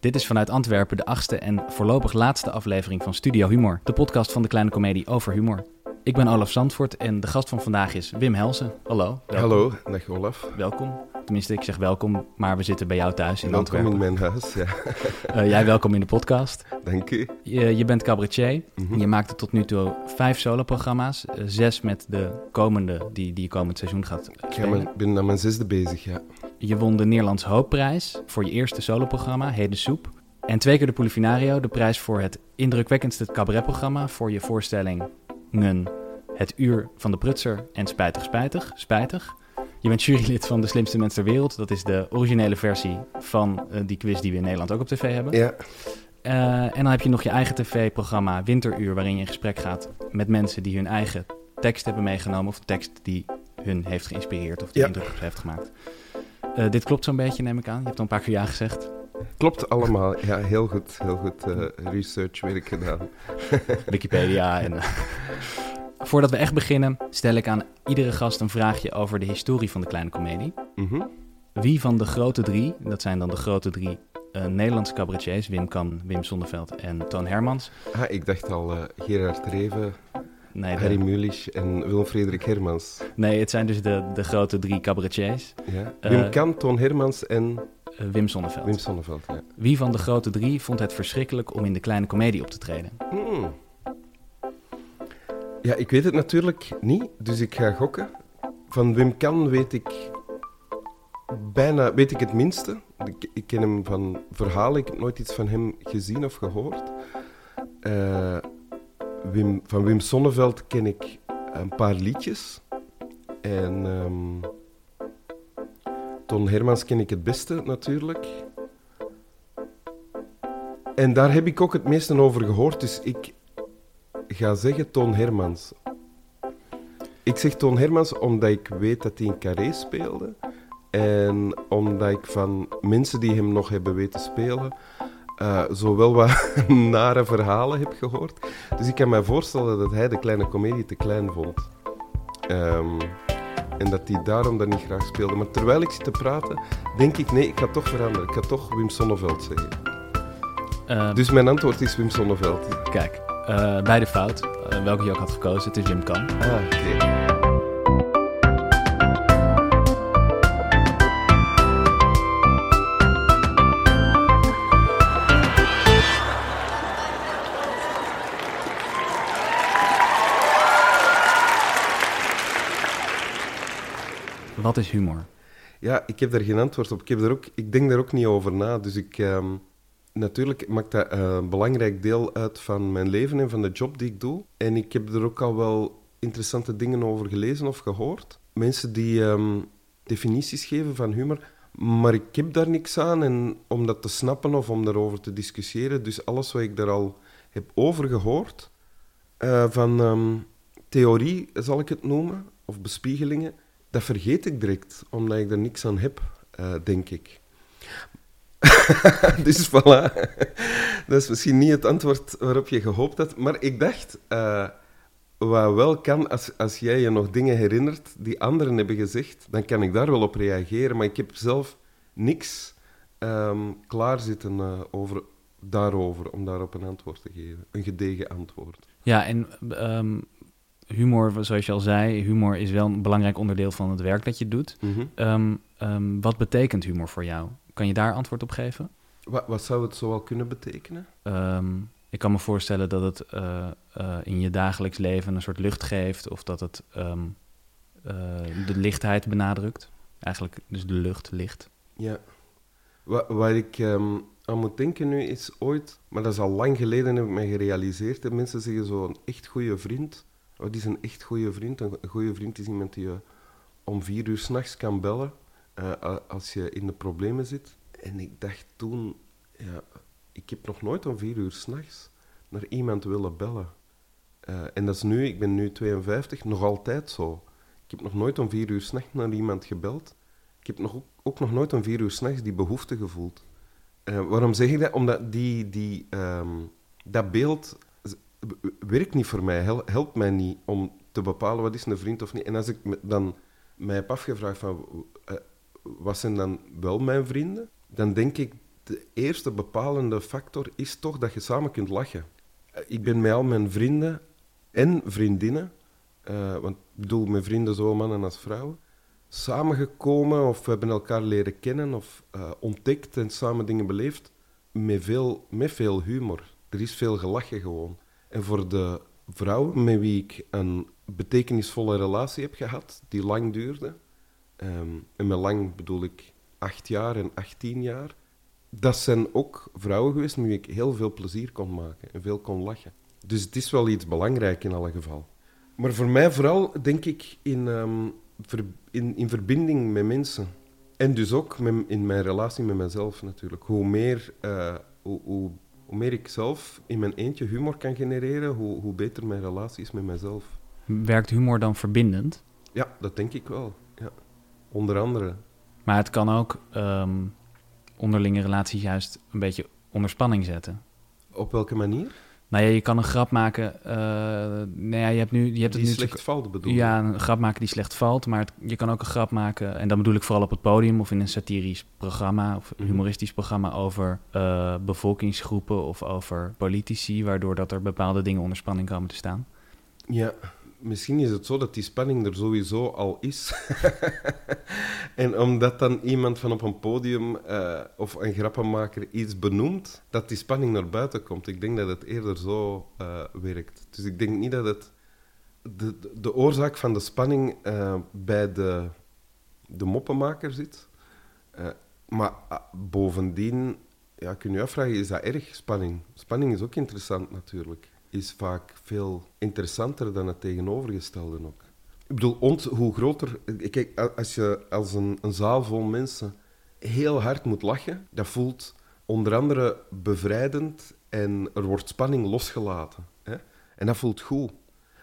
Dit is vanuit Antwerpen de achtste en voorlopig laatste aflevering van Studio Humor, de podcast van de kleine komedie over humor. Ik ben Olaf Zandvoort en de gast van vandaag is Wim Helsen. Hallo. welkom. Hallo, dag Olaf. Welkom. Tenminste, ik zeg welkom, maar we zitten bij jou thuis in Welkom Antwerpen. in mijn huis, ja. Eh, jij welkom in de podcast. Dank u. Je, je bent cabaretier. Mhm. Je maakte tot nu toe vijf soloprogramma's. eh, zes met de komende, die, die komend seizoen gaat Ik spelen. ben aan mijn zesde bezig, ja. Je won de Nederlands Hoopprijs voor je eerste soloprogramma, Heden Soep. En twee keer de Polifinario, de prijs voor het indrukwekkendste cabaretprogramma voor je voorstellingen Het Uur van de Prutser en Spijtig Spijtig, Spijtig. Je bent jurylid van De Slimste Mens ter Wereld. Dat is de originele versie van eh, die quiz die we in Nederland ook op tv hebben. Ja, Eh, en dan heb je nog je eigen tv-programma Winteruur, waarin je in gesprek gaat met mensen die hun eigen tekst hebben meegenomen, of tekst die hun heeft geïnspireerd of die Ja. indruk op ze heeft gemaakt. Eh, dit klopt zo'n beetje, neem ik aan. Je hebt al een paar keer ja gezegd. klopt allemaal. Ja, heel goed, heel goed eh, researchwerk gedaan. Wikipedia en... eh. Voordat we echt beginnen, stel ik aan iedere gast een vraagje over de historie van de kleine komedie. Mhm. Wie van de grote drie, dat zijn dan de grote drie eh, Nederlandse cabaretiers, Wim Kan, Wim Sonneveld en Toon Hermans. Ah, ik dacht al eh, Gerard Reven, Nee, de- Harry Mulisch en Willem-Frederik Hermans. nee, het zijn dus de, de grote drie cabaretiers. Ja. Eh, Wim Kan, Toon Hermans en Eh, Wim Sonneveld. Wim Sonneveld. Ja. Wie van de grote drie vond het verschrikkelijk om in de kleine komedie op te treden? Hmm. Ja, ik weet het natuurlijk niet, dus ik ga gokken. Van Wim Kan weet ik bijna weet ik het minste. Ik, ik ken hem van verhalen, ik heb nooit iets van hem gezien of gehoord. Eh, Wim, van Wim Sonneveld ken ik een paar liedjes. En ehm Ton Hermans ken ik het beste natuurlijk. En daar heb ik ook het meeste over gehoord, dus ik ga zeggen Toon Hermans. Ik zeg Toon Hermans omdat ik weet dat hij in Carré speelde. En omdat ik van mensen die hem nog hebben weten spelen, eh, zowel wat nare verhalen heb gehoord. Dus ik kan me voorstellen dat hij de kleine komedie te klein vond. Ehm, en dat hij daarom dat niet graag speelde. Maar terwijl ik zit te praten, denk ik, nee, ik ga toch veranderen. Ik ga toch Wim Sonneveld zeggen. Eh, Dus mijn antwoord is Wim Sonneveld. Kijk, eh bij de fout, eh, welke je ook had gekozen, het is Wim Kan. Ah, oké. Wat is humor? Ja, ik heb daar geen antwoord op. Ik, heb daar ook, ik denk daar ook niet over na. Dus ik, ehm, natuurlijk maakt dat eh, een belangrijk deel uit van mijn leven en van de job die ik doe. En ik heb er ook al wel interessante dingen over gelezen of gehoord. Mensen die ehm, definities geven van humor. Maar ik heb daar niks aan en om dat te snappen of om daarover te discussiëren. Dus alles wat ik daar al heb over gehoord, eh, van ehm, theorie zal ik het noemen, of bespiegelingen, dat vergeet ik direct, omdat ik er niks aan heb, eh, denk ik. dus voilà. dat is misschien niet het antwoord waarop je gehoopt had, maar ik dacht, eh, wat wel kan, als, als jij je nog dingen herinnert die anderen hebben gezegd, dan kan ik daar wel op reageren, maar ik heb zelf niks ehm klaar zitten eh, over, daarover, om daarop een antwoord te geven. Een gedegen antwoord. Ja, en ehm, humor, zoals je al zei, humor is wel een belangrijk onderdeel van het werk dat je doet. Mhm. Ehm, ehm, wat betekent humor voor jou? Kan je daar antwoord op geven? Wat, wat zou het zoal kunnen betekenen? Ehm, ik kan me voorstellen dat het eh, eh, in je dagelijks leven een soort lucht geeft, of dat het eh, de lichtheid benadrukt. Eigenlijk dus de lucht, licht. Ja. Wa- waar ik aan moet denken nu is ooit, maar dat is al lang geleden, heb ik mij gerealiseerd. hè. Mensen zeggen zo een echt goede vriend. Wat is een echt goede vriend? Een goede vriend is iemand die je om vier uur s'nachts kan bellen eh, als je in de problemen zit. En ik dacht toen, ja, ik heb nog nooit om vier uur s'nachts naar iemand willen bellen. Eh, en dat is nu, ik ben nu 52, nog altijd zo. Ik heb nog nooit om vier uur s'nachts naar iemand gebeld. Ik heb nog, ook, nog nooit om vier uur s'nachts die behoefte gevoeld. Eh, waarom zeg ik dat? Omdat die, die, ehm, dat beeld werkt niet voor mij, hel- helpt mij niet om te bepalen wat is een vriend of niet. En als ik dan mij heb afgevraagd van, eh, wat zijn dan wel mijn vrienden, dan denk ik de eerste bepalende factor is toch dat je samen kunt lachen. Eh, Ik ben met al mijn vrienden en vriendinnen, eh, want ik bedoel met vrienden zowel mannen als vrouwen, samengekomen of we hebben elkaar leren kennen of ontdekt en samen dingen beleefd met veel, met veel humor. Er is veel gelachen gewoon. En voor de vrouwen met wie ik een betekenisvolle relatie heb gehad, die lang duurde, ehm, en met lang bedoel ik acht jaar en achttien jaar, dat zijn ook vrouwen geweest met wie ik heel veel plezier kon maken en veel kon lachen. Dus het is wel iets belangrijk in alle geval. Maar voor mij vooral, denk ik, in, ehm, in, in verbinding met mensen. En dus ook met, in mijn relatie met mezelf natuurlijk. Hoe meer, eh, hoe, hoe meer ik zelf in mijn eentje humor kan genereren, hoe, hoe beter mijn relatie is met mezelf. Werkt humor dan verbindend? Ja, dat denk ik wel. Ja. Onder andere. Maar het kan ook ehm, onderlinge relaties juist een beetje onder spanning zetten. Op welke manier? Nou ja, je kan een grap maken. eh nou ja, je hebt nu, je hebt het Die nu slecht valt, bedoel je? Ja, een grap maken die slecht valt. Maar het- je kan ook een grap maken. En dan bedoel ik vooral op het podium of in een satirisch programma of Mhm. humoristisch programma over eh, bevolkingsgroepen of over politici, waardoor dat er bepaalde dingen onder spanning komen te staan. Ja, misschien is het zo dat die spanning er sowieso al is. en omdat dan iemand van op een podium eh, of een grappenmaker iets benoemt, dat die spanning naar buiten komt. Ik denk dat het eerder zo eh, werkt. Dus ik denk niet dat het... De, de, oorzaak van de spanning eh, bij de, de moppenmaker zit. Maar ah, bovendien, ja, kun je afvragen, is dat erg, spanning? Spanning is ook interessant natuurlijk. Is vaak veel interessanter dan het tegenovergestelde ook. Ik bedoel, ons, hoe groter... Kijk, als je als een, een zaal vol mensen heel hard moet lachen, dat voelt onder andere bevrijdend en er wordt spanning losgelaten. Hè? En dat voelt goed.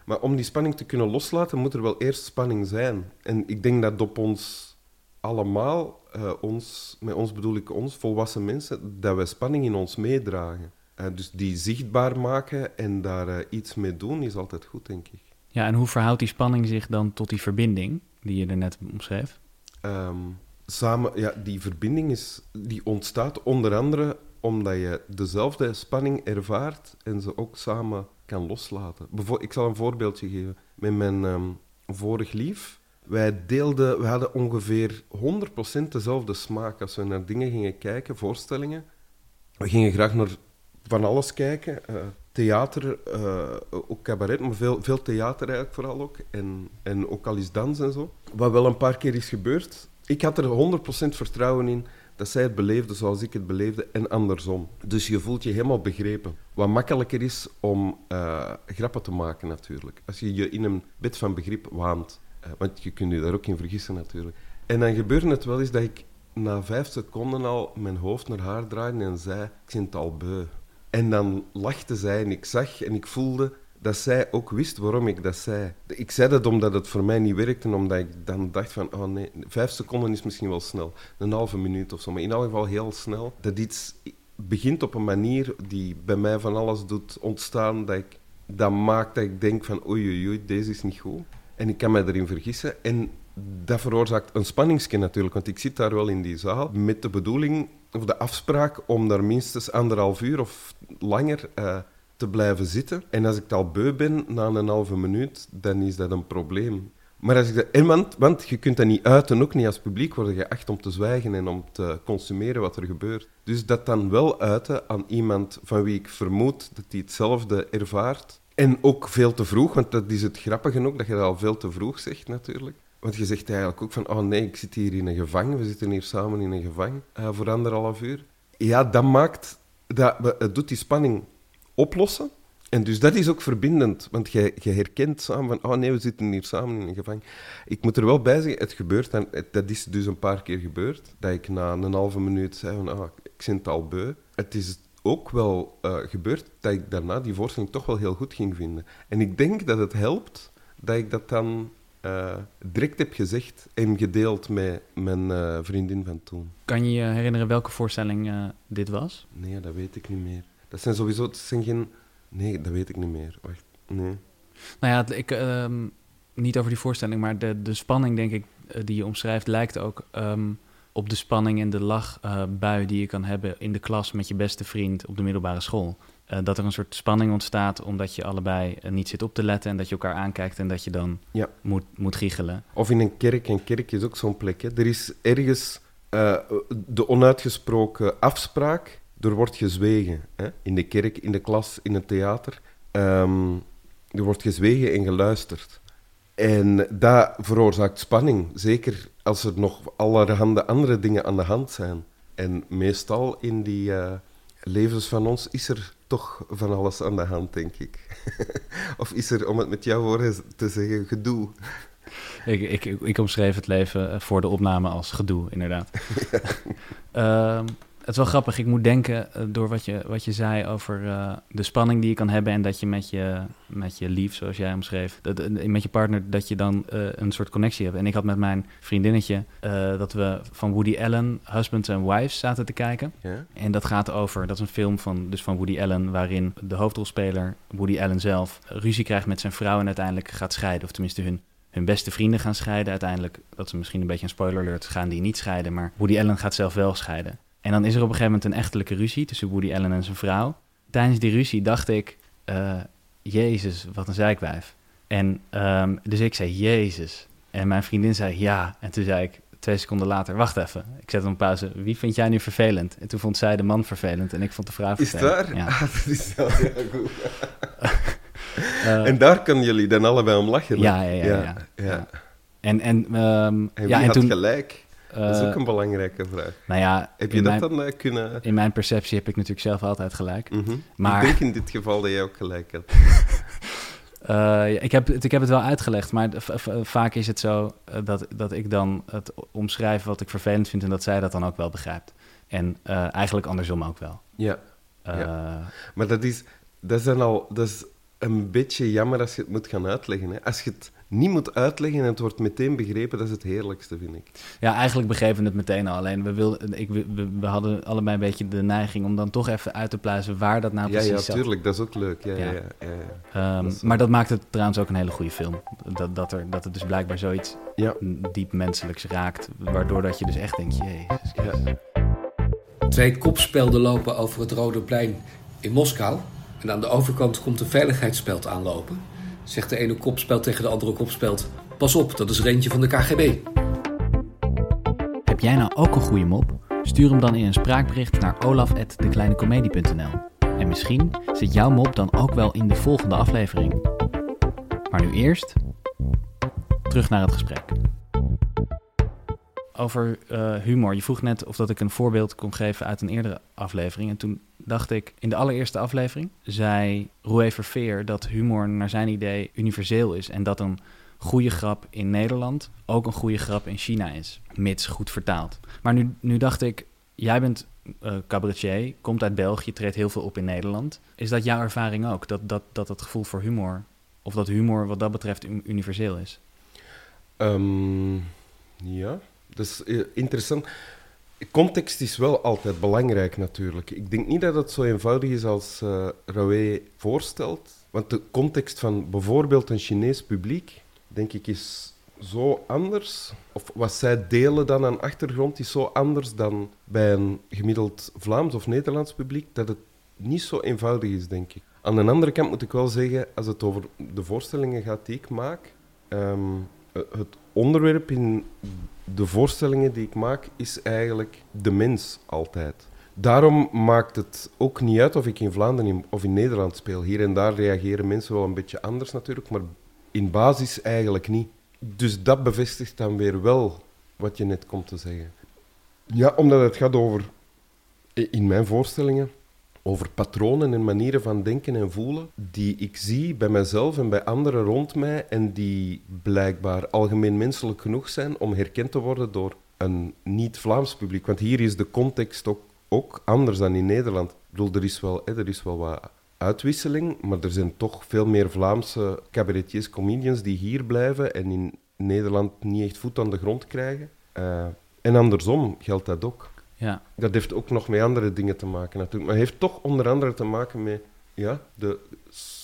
Maar om die spanning te kunnen loslaten, moet er wel eerst spanning zijn. En ik denk dat op ons allemaal, eh, ons, met ons bedoel ik ons, volwassen mensen, dat wij spanning in ons meedragen. Eh, dus die zichtbaar maken en daar eh, iets mee doen, is altijd goed, denk ik. Ja, en hoe verhoudt die spanning zich dan tot die verbinding die je er net omschreef? Ehm, samen, ja, die verbinding is, die ontstaat onder andere omdat je dezelfde spanning ervaart en ze ook samen kan loslaten. Ik zal een voorbeeldje geven. Met mijn ehm, vorig lief, wij deelden, we hadden ongeveer 100% dezelfde smaak als we naar dingen gingen kijken, voorstellingen. We gingen graag naar van alles kijken. eh, theater, eh, ook cabaret, maar veel, veel theater eigenlijk vooral ook. En, en ook al eens dans en zo. Wat wel een paar keer is gebeurd. Ik had er 100% vertrouwen in dat zij het beleefde zoals ik het beleefde en andersom. Dus je voelt je helemaal begrepen. Wat makkelijker is om eh, grappen te maken natuurlijk. Als je je in een bed van begrip waant. Want je kunt je daar ook in vergissen natuurlijk. En dan gebeurde het wel eens dat ik na vijf seconden al mijn hoofd naar haar draaide en zei, ik het al beu. En dan lachte zij en ik zag en ik voelde dat zij ook wist waarom ik dat zei. Ik zei dat omdat het voor mij niet werkte omdat ik dan dacht van, oh nee, vijf seconden is misschien wel snel. Een halve minuut of zo, maar in elk geval heel snel. Dat iets begint op een manier die bij mij van alles doet ontstaan, dat, ik, dat maakt dat ik denk van, oei oei oei, deze is niet goed. En ik kan mij erin vergissen. En dat veroorzaakt een spanningsje natuurlijk, want ik zit daar wel in die zaal met de bedoeling, of de afspraak, om daar minstens anderhalf uur of langer eh, te blijven zitten. En als ik al beu ben na een halve minuut, dan is dat een probleem. Maar als ik dat, en want, want je kunt dat niet uiten, ook niet als publiek worden geacht om te zwijgen en om te consumeren wat er gebeurt. Dus dat dan wel uiten aan iemand van wie ik vermoed dat hij hetzelfde ervaart. En ook veel te vroeg, want dat is het grappige ook, dat je dat al veel te vroeg zegt natuurlijk. Want je zegt eigenlijk ook van, oh nee, ik zit hier in een gevang, we zitten hier samen in een gevang eh, voor anderhalf uur. Ja, dat maakt, dat, het doet die spanning oplossen. En dus dat is ook verbindend, want je, herkent samen van, oh nee, we zitten hier samen in een gevang. Ik moet er wel bij zeggen, het gebeurt, en dat is dus een paar keer gebeurd, dat ik na een halve minuut zei van, ah, ik ben het al beu. Het is ook wel eh, gebeurd dat ik daarna die voorstelling toch wel heel goed ging vinden. En ik denk dat het helpt dat ik dat dan eh, direct heb gezegd en gedeeld met mijn eh, vriendin van toen. Kan je je herinneren welke voorstelling eh, dit was? Nee, dat weet ik niet meer. Dat zijn sowieso, het zijn geen... Nee, dat weet ik niet meer. Wacht, nee. Nou ja, het- ik, ehm, niet over die voorstelling, maar de, de spanning, denk ik, die je omschrijft, lijkt ook ehm, op de spanning en de lachbui die je kan hebben in de klas met je beste vriend op de middelbare school. Eh, dat er een soort spanning ontstaat omdat je allebei eh, niet zit op te letten en dat je elkaar aankijkt en dat je dan Ja. moet, moet giechelen. Of in een kerk. Een kerk is ook zo'n plek. Hè. Er is ergens eh, de onuitgesproken afspraak. Er wordt gezwegen. Hè. In de kerk, in de klas, in het theater. Ehm, er wordt gezwegen en geluisterd. En dat veroorzaakt spanning. Zeker als er nog allerhande andere dingen aan de hand zijn. En meestal in die eh, levens van ons is er toch van alles aan de hand, denk ik. of is er, om het met jouw woorden te zeggen, gedoe. Ik, ik, ik omschreef het leven eh, voor de opname als gedoe, inderdaad. Ehm, het is wel grappig. Ik moet denken eh, door wat je, wat je zei over eh, de spanning die je kan hebben en dat je met je, met je lief, zoals jij omschreef, dat, eh, met je partner, dat je dan een soort connectie hebt. En ik had met mijn vriendinnetje dat we van Woody Allen Husbands and Wives zaten te kijken. Ja? En dat gaat over, dat is een film van, dus van Woody Allen, waarin de hoofdrolspeler, Woody Allen zelf, ruzie krijgt met zijn vrouw en uiteindelijk gaat scheiden. Of tenminste hun, hun beste vrienden gaan scheiden. Uiteindelijk, dat is misschien een beetje een spoiler alert, gaan die niet scheiden. Maar Woody Allen gaat zelf wel scheiden. En dan is er op een gegeven moment een echtelijke ruzie tussen Woody Allen en zijn vrouw. Tijdens die ruzie dacht ik, eh, jezus, wat een zeikwijf. En ehm, dus ik zei, jezus. En mijn vriendin zei, ja. En toen zei ik, twee seconden later, wacht even. Ik zet hem op pauze. Wie vind jij nu vervelend? En toen vond zij de man vervelend en ik vond de vrouw Is vervelend. daar? Ja. Ah, dat is wel heel goed. Eh, en daar kunnen jullie dan allebei om lachen. Ja, ja, ja, ja. ja. Ja. en, en, ehm, En wie ja, en had toen... gelijk? Dat is eh, ook een belangrijke vraag. nou ja, Heb je dat mijn, dan eh, kunnen... in mijn perceptie heb ik natuurlijk zelf altijd gelijk. Mhm. Maar- Ik denk in dit geval dat jij ook gelijk had. Eh, ik, heb, het- ik heb het wel uitgelegd, maar vaak is het zo dat, dat ik dan het omschrijf wat ik vervelend vind en dat zij dat dan ook wel begrijpt. En eigenlijk andersom ook wel. Ja, maar dat is, dat is dan al... Dat is een beetje jammer als je het moet gaan uitleggen. Hè. Als je het niet moet uitleggen en het wordt meteen begrepen, dat is het heerlijkste, vind ik. Ja, eigenlijk begrepen we het meteen al. Alleen we, wilden, ik, we, we- hadden allebei een beetje de neiging om dan toch even uit te pluizen waar dat nou ja, precies ja, zat. tuurlijk. Dat is ook leuk. Ja, ja. Ja. Ja, ja, ja. Ehm, Dat is maar dat maakt het trouwens ook een hele goede film. Dat, dat, er, dat het dus blijkbaar zoiets Ja. diep menselijks raakt. Waardoor dat je dus echt denkt, jezus. Twee kopspelden lopen over het Rode Plein in Moskou. En aan de overkant komt een veiligheidsspeld aanlopen. Zegt de ene kopspeld tegen de andere kopspeld... Pas op, dat is er eentje van de KGB. Heb jij nou ook een goede mop? Stuur hem dan in een spraakbericht naar olaf.dekleinecomedie.nl En misschien zit jouw mop dan ook wel in de volgende aflevering. Maar nu eerst, terug naar het gesprek. Over eh, humor. Je vroeg net of dat ik een voorbeeld kon geven uit een eerdere aflevering. En toen dacht ik, in de allereerste aflevering zei Roué Verveer dat humor naar zijn idee universeel is. En dat een goede grap in Nederland ook een goede grap in China is, mits goed vertaald. Maar nu, nu dacht ik, jij bent eh, cabaretier, komt uit België, treedt heel veel op in Nederland. Is dat jouw ervaring ook, dat dat, dat het gevoel voor humor, of dat humor wat dat betreft un- universeel is? Ehm, ja, dat is eh, interessant. Context is wel altijd belangrijk natuurlijk. Ik denk niet dat het zo eenvoudig is als Roué voorstelt. Want de context van bijvoorbeeld een Chinees publiek, denk ik, is zo anders. Of wat zij delen dan aan achtergrond is zo anders dan bij een gemiddeld Vlaams of Nederlands publiek, dat het niet zo eenvoudig is, denk ik. Aan de andere kant moet ik wel zeggen, als het over de voorstellingen gaat die ik maak, ehm, het onderwerp in de voorstellingen die ik maak is eigenlijk de mens altijd. Daarom maakt het ook niet uit of ik in Vlaanderen of in Nederland speel. Hier en daar reageren mensen wel een beetje anders natuurlijk, maar in basis eigenlijk niet. Dus dat bevestigt dan weer wel wat je net komt te zeggen. Ja, omdat het gaat over, in mijn voorstellingen, over patronen en manieren van denken en voelen die ik zie bij mezelf en bij anderen rond mij en die blijkbaar algemeen menselijk genoeg zijn om herkend te worden door een niet-Vlaams publiek. Want hier is de context ook, ook anders dan in Nederland. Ik bedoel, er is wel, hè, er is wel wat uitwisseling, maar er zijn toch veel meer Vlaamse cabaretiers, comedians die hier blijven en in Nederland niet echt voet aan de grond krijgen. Eh, en andersom geldt dat ook. Ja, Dat heeft ook nog met andere dingen te maken natuurlijk. Maar het heeft toch onder andere te maken met ja, de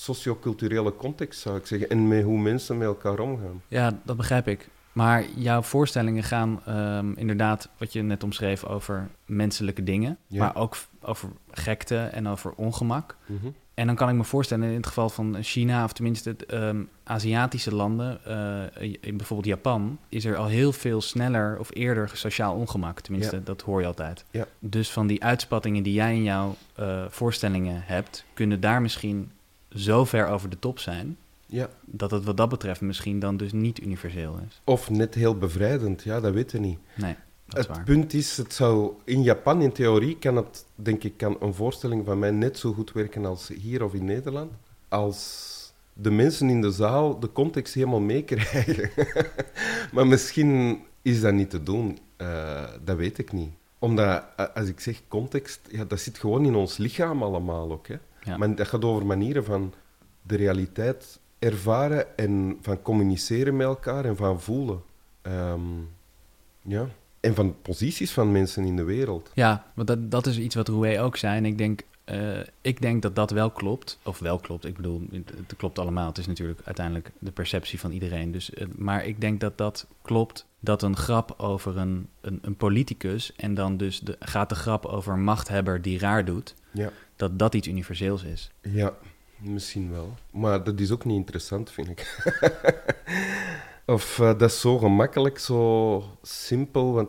socioculturele context, zou ik zeggen. En met hoe mensen met elkaar omgaan. ja dat begrijp ik. Maar jouw voorstellingen gaan ehm, inderdaad, wat je net omschreef, over menselijke dingen. Ja. Maar ook over gekte en over ongemak. Mhm. En dan kan ik me voorstellen, in het geval van China, of tenminste het, ehm, Aziatische landen, eh, in bijvoorbeeld Japan, is er al heel veel sneller of eerder sociaal ongemak. Tenminste, Ja. dat hoor je altijd. Ja. Dus van die uitspattingen die jij in jouw eh, voorstellingen hebt, kunnen daar misschien zo ver over de top zijn, Ja. dat het wat dat betreft misschien dan dus niet universeel is. Of net heel bevrijdend, ja, dat weten we niet. Nee, dat is Het waar. punt is, het zou, in Japan in theorie kan het, denk ik, kan een voorstelling van mij net zo goed werken als hier of in Nederland. Als de mensen in de zaal de context helemaal meekrijgen. maar misschien is dat niet te doen, Eh, dat weet ik niet. Omdat, als ik zeg context, ja, dat zit gewoon in ons lichaam allemaal ook. Hè. Ja. Maar dat gaat over manieren van de realiteit ervaren en van communiceren met elkaar en van voelen. Ehm, ja. En van posities van mensen in de wereld. Ja, want dat, dat is iets wat Roué ook zei. En ik denk, eh, ik denk dat dat wel klopt. Of wel klopt. Ik bedoel, het, het klopt allemaal. Het is natuurlijk uiteindelijk de perceptie van iedereen. Dus, eh, maar ik denk dat dat klopt. Dat een grap over een, een, een politicus... en dan dus de, gaat de grap over een machthebber die raar doet... Ja. dat dat iets universeels is. Ja, misschien wel. Maar dat is ook niet interessant, vind ik. of eh, dat is zo gemakkelijk, zo simpel. Want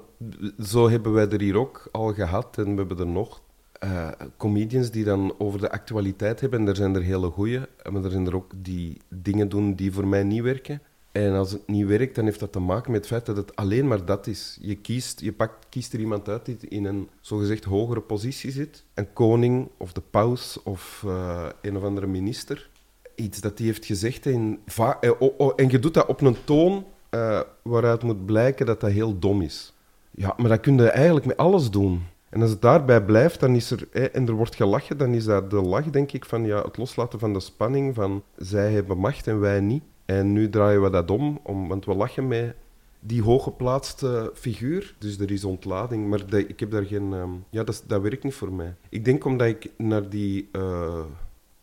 zo hebben wij er hier ook al gehad en we hebben er nog. eh, comedians die dan over de actualiteit hebben, en er zijn er hele goeie, maar er zijn er ook die dingen doen die voor mij niet werken. En als het niet werkt, dan heeft dat te maken met het feit dat het alleen maar dat is. Je kiest, je pakt, kiest er iemand uit die in een zogezegd hogere positie zit. Een koning of de paus of eh, een of andere minister. Iets dat hij heeft gezegd. En, eh, en je doet dat op een toon eh, waaruit moet blijken dat dat heel dom is. Ja, maar dat kun je eigenlijk met alles doen. En als het daarbij blijft, dan is er, en er wordt gelachen, dan is dat de lach, denk ik, van ja, het loslaten van de spanning van zij hebben macht en wij niet. En nu draaien we dat om, om want we lachen met die hooggeplaatste figuur. Dus er is ontlading, maar ik heb daar geen... ehm, ja, dat, dat werkt niet voor mij. Ik denk omdat ik naar die... eh,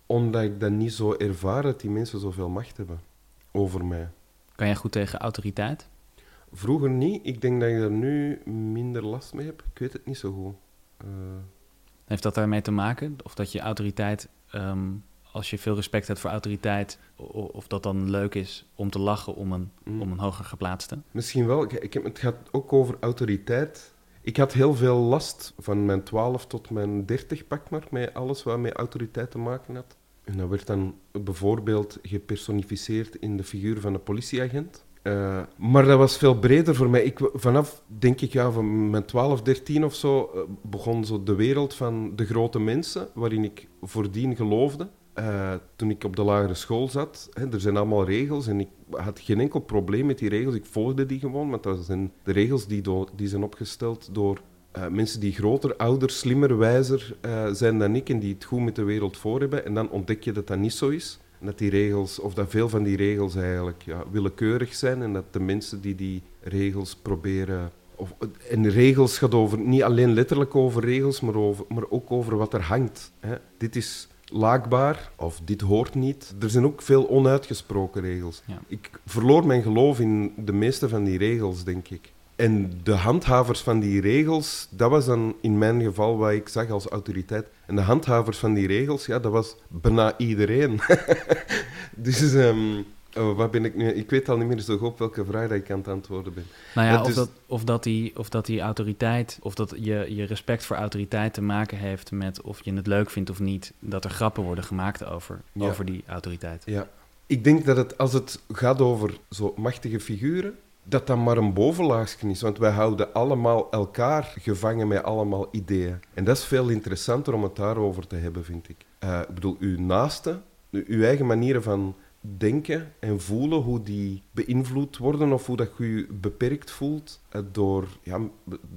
omdat ik dat niet zo ervaar dat die mensen zoveel macht hebben over mij. Kan jij goed tegen autoriteit? Vroeger niet. Ik denk dat ik er nu minder last mee heb. Ik weet het niet zo goed. Eh, Heeft dat daarmee te maken? Of dat je autoriteit, ehm, als je veel respect hebt voor autoriteit, of dat dan leuk is om te lachen om een, Mm. om een hoger geplaatste? Misschien wel. Ik, ik heb, het gaat ook over autoriteit. Ik had heel veel last van mijn 12 tot mijn 30 pak maar, met alles wat met autoriteit te maken had. En dat werd dan bijvoorbeeld gepersonificeerd in de figuur van een politieagent. Eh, maar dat was veel breder voor mij. Ik, vanaf, denk ik, ja, van mijn 12, 13 of zo, eh, begon zo de wereld van de grote mensen, waarin ik voordien geloofde. Eh, toen ik op de lagere school zat, hè, er zijn allemaal regels en ik had geen enkel probleem met die regels. Ik volgde die gewoon, want dat zijn de regels die, die zijn opgesteld door eh, mensen die groter, ouder, slimmer, wijzer eh, zijn dan ik en die het goed met de wereld voor hebben. En dan ontdek je dat dat niet zo is. Dat die regels, of dat veel van die regels eigenlijk ja, willekeurig zijn en dat de mensen die die regels proberen of, en regels gaat over, niet alleen letterlijk over regels, maar, over, maar ook over wat er hangt. Hè. Dit is laakbaar, of dit hoort niet. Er zijn ook veel onuitgesproken regels. Ja. Ik verloor mijn geloof in de meeste van die regels, denk ik. En de handhavers van die regels, dat was dan in mijn geval wat ik zag als autoriteit. En de handhavers van die regels, ja, dat was bijna iedereen. dus ehm, oh, wat ben ik nu? Ik weet al niet meer zo goed op welke vraag dat ik aan het antwoorden ben. Nou ja, Ja, of, dus- dat, of, dat die, of dat die autoriteit, of dat je, je respect voor autoriteit te maken heeft met of je het leuk vindt of niet, dat er grappen worden gemaakt over, Ja. over die autoriteit. Ja. Ik denk dat het, als het gaat over zo machtige figuren, dat dat maar een bovenlaagje is. Want wij houden allemaal elkaar gevangen met allemaal ideeën. En dat is veel interessanter om het daarover te hebben, vind ik. Eh, ik bedoel, uw naaste, uw eigen manieren van denken en voelen, hoe die beïnvloed worden of hoe dat je je beperkt voelt eh, door ja, m-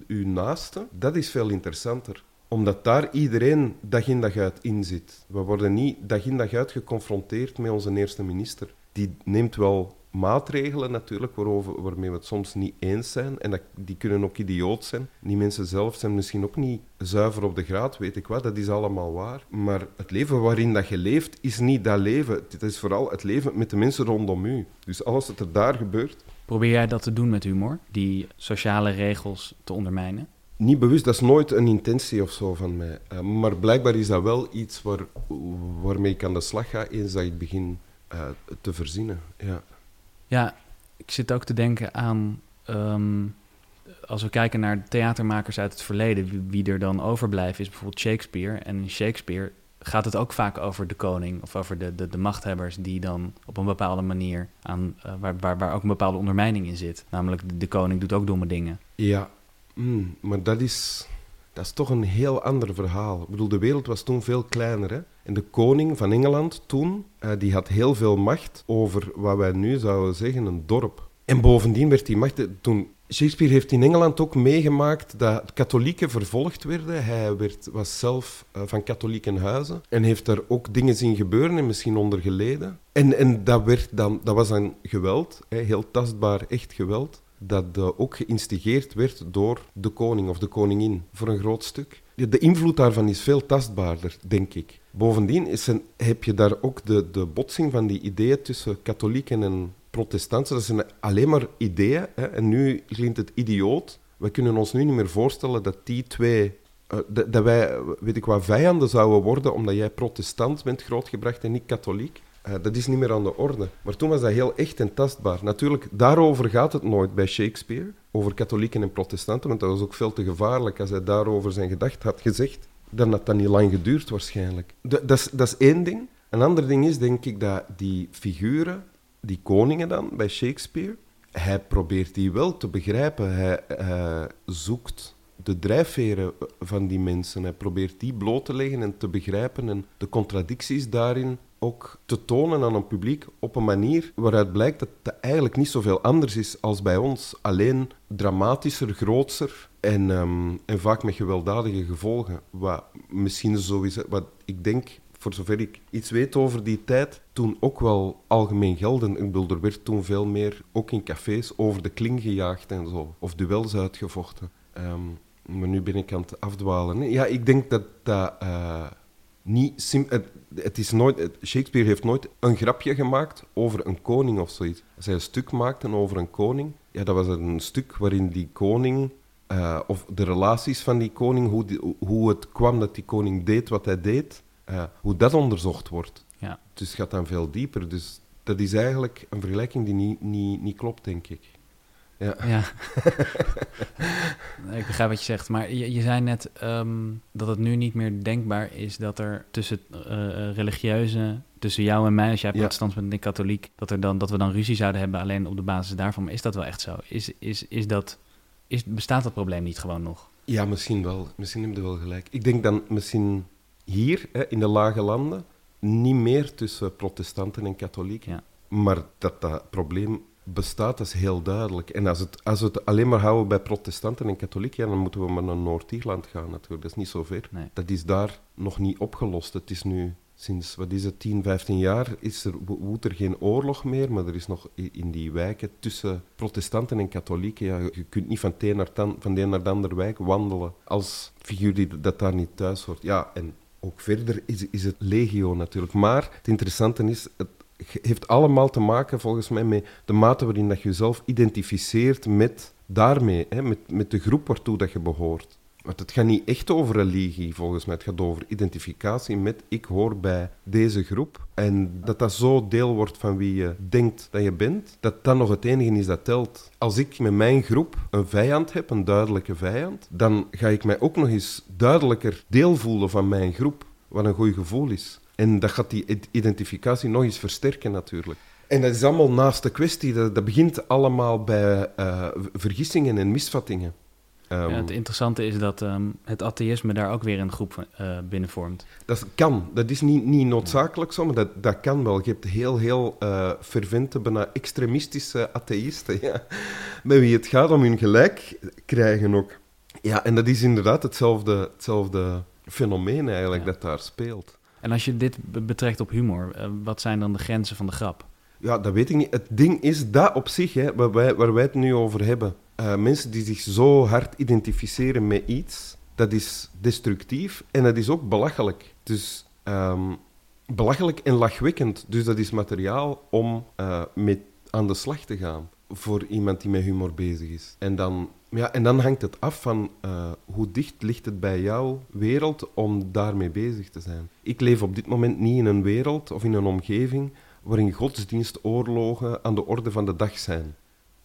uw naaste, dat is veel interessanter omdat daar iedereen dag in dag uit in zit. We worden niet dag in dag uit geconfronteerd met onze eerste minister. Die neemt wel maatregelen natuurlijk waarover, waarmee we het soms niet eens zijn. En dat, die kunnen ook idioot zijn. Die mensen zelf zijn misschien ook niet zuiver op de graad, weet ik wat. Dat is allemaal waar. Maar het leven waarin dat je leeft, is niet dat leven. Het is vooral het leven met de mensen rondom u. Dus alles wat er daar gebeurt, Probeer jij dat te doen met humor? Die sociale regels te ondermijnen? Niet bewust, dat is nooit een intentie of zo van mij. Uh, maar blijkbaar is dat wel iets waar, waarmee ik aan de slag ga eens dat ik begin uh, te verzinnen. Ja. Ja, ik zit ook te denken aan. Um, als we kijken naar theatermakers uit het verleden, wie, er dan overblijft, is bijvoorbeeld Shakespeare. En in Shakespeare gaat het ook vaak over de koning of over de, de, de machthebbers die dan op een bepaalde manier aan, uh, waar, waar, waar ook een bepaalde ondermijning in zit. Namelijk de, de koning doet ook domme dingen. Ja, mm, maar dat is, dat is toch een heel ander verhaal. Ik bedoel, de wereld was toen veel kleiner. Hè? En de koning van Engeland toen, uh, die had heel veel macht over wat wij nu zouden zeggen een dorp. En bovendien werd die macht, toen Shakespeare heeft in Engeland ook meegemaakt dat katholieken vervolgd werden. Hij werd, was zelf uh, van katholieke huizen en heeft daar ook dingen zien gebeuren en misschien onder geleden. En, en dat, werd dan, dat was dan geweld, heel tastbaar, echt geweld, dat ook geïnstigeerd werd door de koning of de koningin voor een groot stuk. De invloed daarvan is veel tastbaarder, denk ik. Bovendien is een, heb je daar ook de, de botsing van die ideeën tussen katholieken en protestanten, dat zijn alleen maar ideeën. Hè? En nu klinkt het idioot. We kunnen ons nu niet meer voorstellen dat die twee... Dat, dat, wij, weet ik wat, vijanden zouden worden omdat jij protestant bent grootgebracht en niet katholiek. Uh, dat is niet meer aan de orde. Maar toen was dat heel echt en tastbaar. Natuurlijk, daarover gaat het nooit bij Shakespeare, over katholieken en protestanten, want dat was ook veel te gevaarlijk als hij daarover zijn gedacht had gezegd. Dan had dat niet lang geduurd waarschijnlijk. dat, is, is één ding. Een ander ding is, denk ik, dat die figuren die koningen dan bij Shakespeare, hij probeert die wel te begrijpen. Hij, hij zoekt de drijfveren van die mensen. Hij probeert die bloot te leggen en te begrijpen en de contradicties daarin ook te tonen aan een publiek op een manier waaruit blijkt dat het eigenlijk niet zoveel anders is als bij ons. Alleen dramatischer, grootser en, um, en vaak met gewelddadige gevolgen. Wat misschien zo is, wat ik denk voor zover ik iets weet over die tijd, toen ook wel algemeen gelden. Ik bedoel, er werd toen veel meer, ook in cafés, over de kling gejaagd en zo. Of duels uitgevochten. Um, maar nu ben ik aan het afdwalen. Ja, ik denk dat dat uh, niet... Sim het, het, is nooit... Shakespeare heeft nooit een grapje gemaakt over een koning of zoiets. Als hij een stuk maakte over een koning, ja, dat was een stuk waarin die koning... Uh, of de relaties van die koning, hoe, die, hoe het kwam dat die koning deed wat hij deed uh, hoe dat onderzocht wordt. Ja. Dus het gaat dan veel dieper. Dus dat is eigenlijk een vergelijking die niet, niet, niet klopt, denk ik. Ja. ja. ik begrijp wat je zegt. Maar je, je zei net um, dat het nu niet meer denkbaar is dat er tussen uh, religieuze, tussen jou en mij, als jij protestant bent en ik katholiek, dat, er dan, dat we dan ruzie zouden hebben alleen op de basis daarvan. Maar is dat wel echt zo? Is, is, is dat, is, bestaat dat probleem niet gewoon nog? Ja, misschien wel. Misschien heb je wel gelijk. Ik denk dan misschien hier, hè, in de lage landen, niet meer tussen protestanten en katholieken. Ja. Maar dat dat probleem bestaat, dat is heel duidelijk. En als, het, als we het alleen maar houden bij protestanten en katholieken, dan moeten we maar naar Noord-Ierland gaan natuurlijk. Dat is niet zo ver. Nee. Dat is daar nog niet opgelost. Het is nu sinds, wat is het, 10, 15 jaar is er, woedt er geen oorlog meer, maar er is nog in die wijken tussen protestanten en katholieken, ja, je kunt niet van, naar van de een naar de andere wijk wandelen als figuur die dat daar niet thuis hoort. Ja, en ook verder is, is het legio natuurlijk. Maar het interessante is, het heeft allemaal te maken volgens mij met de mate waarin dat je jezelf identificeert met daarmee, hè, met, met de groep waartoe dat je behoort. Want het gaat niet echt over religie, volgens mij. Het gaat over identificatie met ik hoor bij deze groep. En dat dat zo deel wordt van wie je denkt dat je bent, dat dat nog het enige is dat telt. Als ik met mijn groep een vijand heb, een duidelijke vijand, dan ga ik mij ook nog eens duidelijker deel voelen van mijn groep, wat een goed gevoel is. En dat gaat die identificatie nog eens versterken natuurlijk. En dat is allemaal naast de kwestie. Dat, dat begint allemaal bij uh, vergissingen en misvattingen. Um, ja, het interessante is dat um, het atheïsme daar ook weer een groep uh, binnen vormt. Dat kan. Dat is niet, niet noodzakelijk zo, maar dat, dat kan wel. Je hebt heel, heel uh, fervente, bijna extremistische atheïsten, ja, met wie het gaat om hun gelijk krijgen ook. Ja, en dat is inderdaad hetzelfde, hetzelfde fenomeen eigenlijk ja. dat daar speelt. En als je dit betrekt op humor, uh, wat zijn dan de grenzen van de grap? Ja, dat weet ik niet. Het ding is dat op zich, hè, waar, wij, het nu over hebben uh, mensen die zich zo hard identificeren met iets, dat is destructief en dat is ook belachelijk. Dus um, belachelijk en lachwekkend. Dus dat is materiaal om uh, met aan de slag te gaan. voor iemand die met humor bezig is. En dan, ja, en dan hangt het af van eh, hoe dicht ligt het bij jouw wereld om daarmee bezig te zijn. Ik leef op dit moment niet in een wereld of in een omgeving waarin godsdienstoorlogen aan de orde van de dag zijn.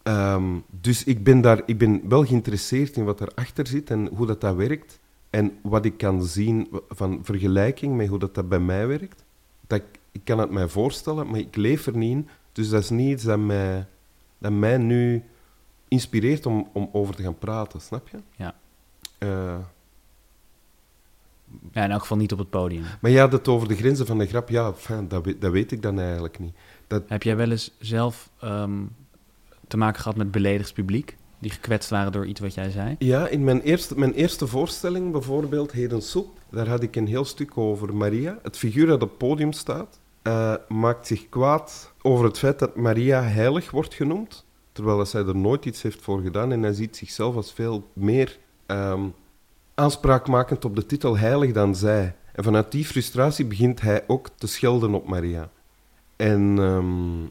Ehm, dus ik ben, daar, ik ben wel geïnteresseerd in wat erachter zit en hoe dat, dat werkt. En wat ik kan zien van vergelijking met hoe dat, dat bij mij werkt. Dat ik, kan het mij voorstellen, maar ik leef er niet in. Dus dat is niet iets dat mij, dat mij nu inspireert om, om over te gaan praten, snap je? Ja. Eh, Ja, in elk geval niet op het podium. maar ja, dat over de grenzen van de grap, ja, fijn, dat, weet, dat weet ik dan eigenlijk niet. Dat, Heb jij wel eens zelf ehm, te maken gehad met beledigd publiek? Die gekwetst waren door iets wat jij zei? Ja, in mijn eerste, mijn eerste voorstelling, bijvoorbeeld Heden Soep, daar had ik een heel stuk over Maria. Het figuur dat op het podium staat, eh, maakt zich kwaad over het feit dat Maria heilig wordt genoemd, terwijl zij er nooit iets heeft voor gedaan. En hij ziet zichzelf als veel meer ehm, aanspraakmakend op de titel heilig dan zij. En vanuit die frustratie begint hij ook te schelden op Maria. En ehm,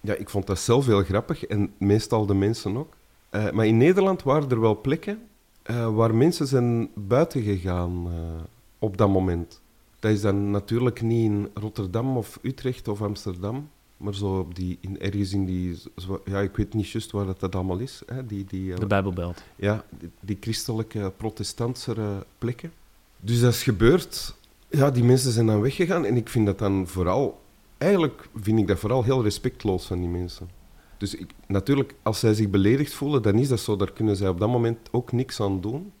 ja, ik vond dat zelf heel grappig en meestal de mensen ook. Eh, maar in Nederland waren er wel plekken eh, waar mensen zijn buiten gegaan eh, op dat moment. Dat is dan natuurlijk niet in Rotterdam of Utrecht of Amsterdam, maar zo op die, in, ergens in die... Zo, ja, ik weet niet juist waar dat, dat allemaal is. Hè, die, die, eh, De Bijbelbelt. ja, die, die christelijke, protestantse plekken. Dus dat is gebeurd. Ja, die mensen zijn dan weggegaan. En ik vind dat dan vooral... Eigenlijk vind ik dat vooral heel respectloos van die mensen. Dus ik, natuurlijk, als zij zich beledigd voelen, dan is dat zo. Daar kunnen zij op dat moment ook niks aan doen.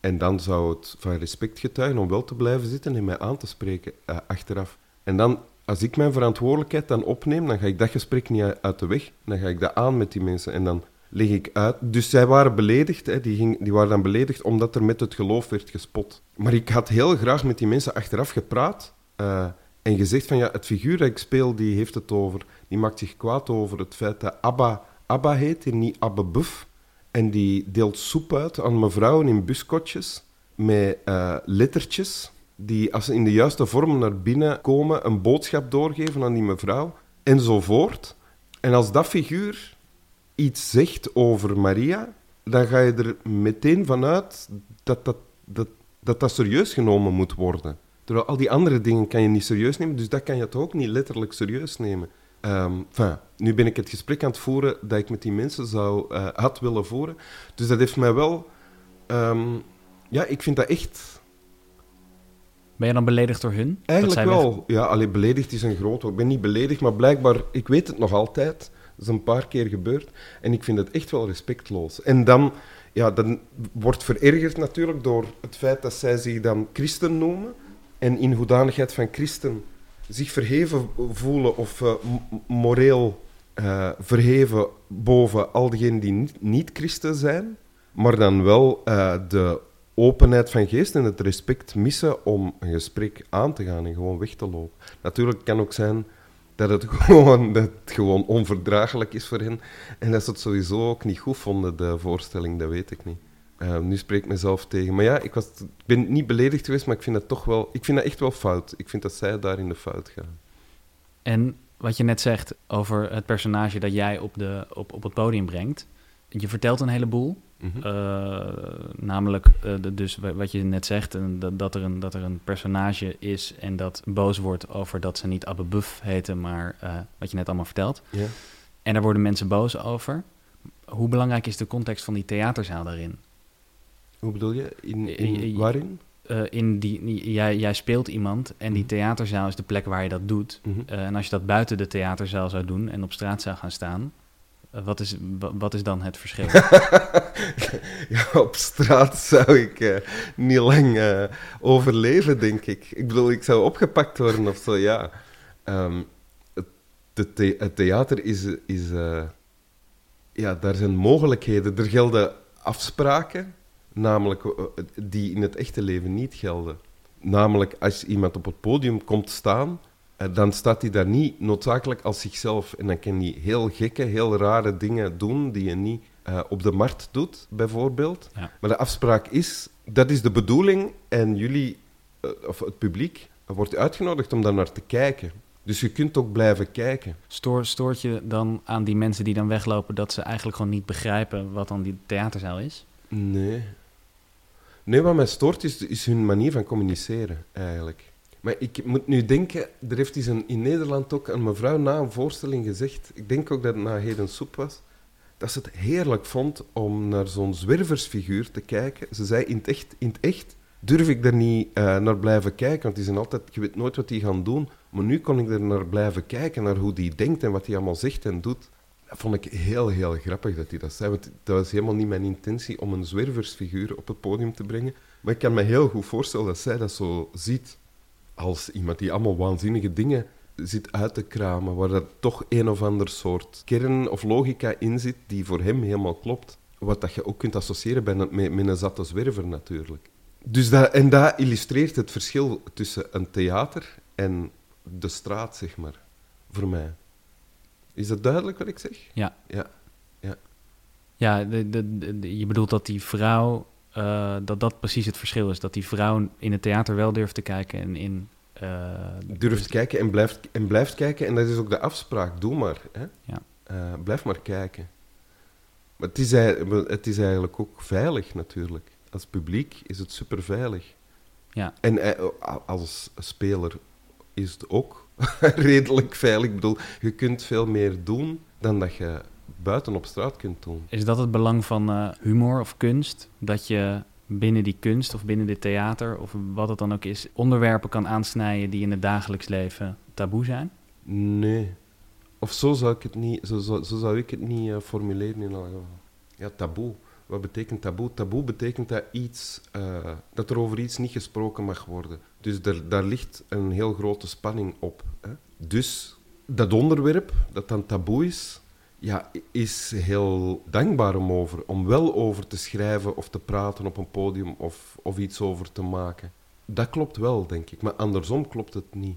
En dan zou het van respect getuigen om wel te blijven zitten en mij aan te spreken eh, achteraf. En dan, als ik mijn verantwoordelijkheid dan opneem, dan ga ik dat gesprek niet uit- de weg. Dan ga ik dat aan met die mensen en dan leg ik uit. Dus zij waren beledigd, hè, die, ging, die waren dan beledigd omdat er met het geloof werd gespot. Maar ik had heel graag met die mensen achteraf gepraat eh, en gezegd van ja, het figuur dat ik speel, die heeft het over, die maakt zich kwaad over het feit dat Abba, Abba heet en niet Abba Buff. En die deelt soep uit aan mevrouwen in buskotjes met eh, lettertjes die als ze in de juiste vorm naar binnen komen een boodschap doorgeven aan die mevrouw enzovoort. En als dat figuur iets zegt over Maria, dan ga je er meteen vanuit dat dat, dat, dat, dat serieus genomen moet worden. Terwijl al die andere dingen kan je niet serieus nemen, dus dat kan je toch ook niet letterlijk serieus nemen. Enfin, nu ben ik het gesprek aan het voeren dat ik met die mensen zou, eh, had willen voeren. Dus dat heeft mij wel... ehm, ja, ik vind dat echt... Ben je dan beledigd door hun? Dat Eigenlijk weg- wel. Ja, alleen beledigd is een groot woord. Ik ben niet beledigd, maar blijkbaar... Ik weet het nog altijd. Dat is een paar keer gebeurd. En ik vind het echt wel respectloos. En dan... Ja, dan wordt verergerd natuurlijk door het feit dat zij zich dan christen noemen. En in hoedanigheid van christen zich verheven voelen of eh, moreel eh, verheven boven al diegenen die niet, niet christen zijn. Maar dan wel eh, de openheid van geest en het respect missen om een gesprek aan te gaan en gewoon weg te lopen. Natuurlijk kan ook zijn dat het gewoon, dat het gewoon onverdraaglijk is voor hen. En dat ze het sowieso ook niet goed vonden, de voorstelling, dat weet ik niet. Eh, nu spreek ik mezelf tegen. Maar ja, ik, was, ben niet beledigd geweest, maar ik vind dat toch wel... Ik vind dat echt wel fout. Ik vind dat zij daar in de fout gaan. En wat je net zegt over het personage dat jij op, de, op, op het podium brengt. Je vertelt een heleboel. Mhm. Eh, namelijk, eh, de- dus wa- wat je net zegt, en dat, dat, er een, dat er een personage is en dat boos wordt over dat ze niet Abbe Buff heten, maar eh, wat je net allemaal vertelt. En daar worden mensen boos over. Hoe belangrijk is de context van die theaterzaal daarin? Hoe bedoel je? In, in, waarin? In die, jij, jij speelt iemand en die Mhm. theaterzaal is de plek waar je dat doet. Mhm. En als je dat buiten de theaterzaal zou doen en op straat zou gaan staan, wat, is, wa- wat is dan het verschil? ja, op straat zou ik eh, niet lang eh, overleven, denk ik. Ik bedoel, ik zou opgepakt worden of zo, ja. Ehm, het, theater is... is eh, ja, daar zijn mogelijkheden. Er gelden afspraken, namelijk eh, die in het echte leven niet gelden. Namelijk, als iemand op het podium komt staan, eh, dan staat hij daar niet noodzakelijk als zichzelf. En dan kan hij heel gekke, heel rare dingen doen die je niet eh, op de markt doet, bijvoorbeeld. Ja. Maar de afspraak is, dat is de bedoeling en jullie, eh, of het publiek, wordt uitgenodigd om daar naar te kijken. Dus je kunt ook blijven kijken. Stoor, stoort je dan aan die mensen die dan weglopen dat ze eigenlijk gewoon niet begrijpen wat dan die theaterzaal is? Nee. Nee, wat mij stoort is, is hun manier van communiceren, eigenlijk. Maar ik moet nu denken, er heeft eens een, in Nederland ook een mevrouw na een voorstelling gezegd, ik denk ook dat het na Heden Soep was, dat ze het heerlijk vond om naar zo'n zwerversfiguur te kijken. Ze zei, in het echt, in het echt durf ik er niet uh, naar blijven kijken, want die zijn altijd, je weet nooit wat die gaan doen. Maar nu kon ik er naar blijven kijken, naar hoe die denkt en wat hij allemaal zegt en doet. Dat vond ik heel, heel grappig dat hij dat zei. Want dat was helemaal niet mijn intentie om een zwerversfiguur op het podium te brengen. Maar ik kan me heel goed voorstellen dat zij dat zo ziet. Als iemand die allemaal waanzinnige dingen zit uit te kramen. Waar er toch een of ander soort kern of logica in zit die voor hem helemaal klopt. Wat dat je ook kunt associëren bij een, met, met een zatte zwerver natuurlijk. Dus dat, en dat illustreert het verschil tussen een theater en de straat, zeg maar. Voor mij. Is dat duidelijk wat ik zeg? Ja. Ja. Ja, ja de, de, de, je bedoelt dat die vrouw, uh, dat dat precies het verschil is. Dat die vrouw in het theater wel durft te kijken en in... Uh, durft kijken en blijft, en blijft kijken. En dat is ook de afspraak. Doe maar. Hè? Ja. Uh, blijf maar kijken. Maar het is, het is eigenlijk ook veilig, natuurlijk. Als publiek is het super veilig. Ja. En als speler is het ook redelijk veilig. Ik bedoel, je kunt veel meer doen dan dat je buiten op straat kunt doen. Is dat het belang van uh, humor of kunst? Dat je binnen die kunst of binnen dit theater of wat het dan ook is, onderwerpen kan aansnijden die in het dagelijks leven taboe zijn? Nee. Of zo zou ik het niet, zo, zo, zo zou ik het niet uh, formuleren in geval. Ja, taboe. Wat betekent taboe? Taboe betekent dat, iets, uh, dat er over iets niet gesproken mag worden. Dus daar, daar ligt een heel grote spanning op. Hè? Dus dat onderwerp, dat dan taboe is, ja, is heel dankbaar om, over, om wel over te schrijven of te praten op een podium of, of iets over te maken. Dat klopt wel, denk ik. Maar andersom klopt het niet.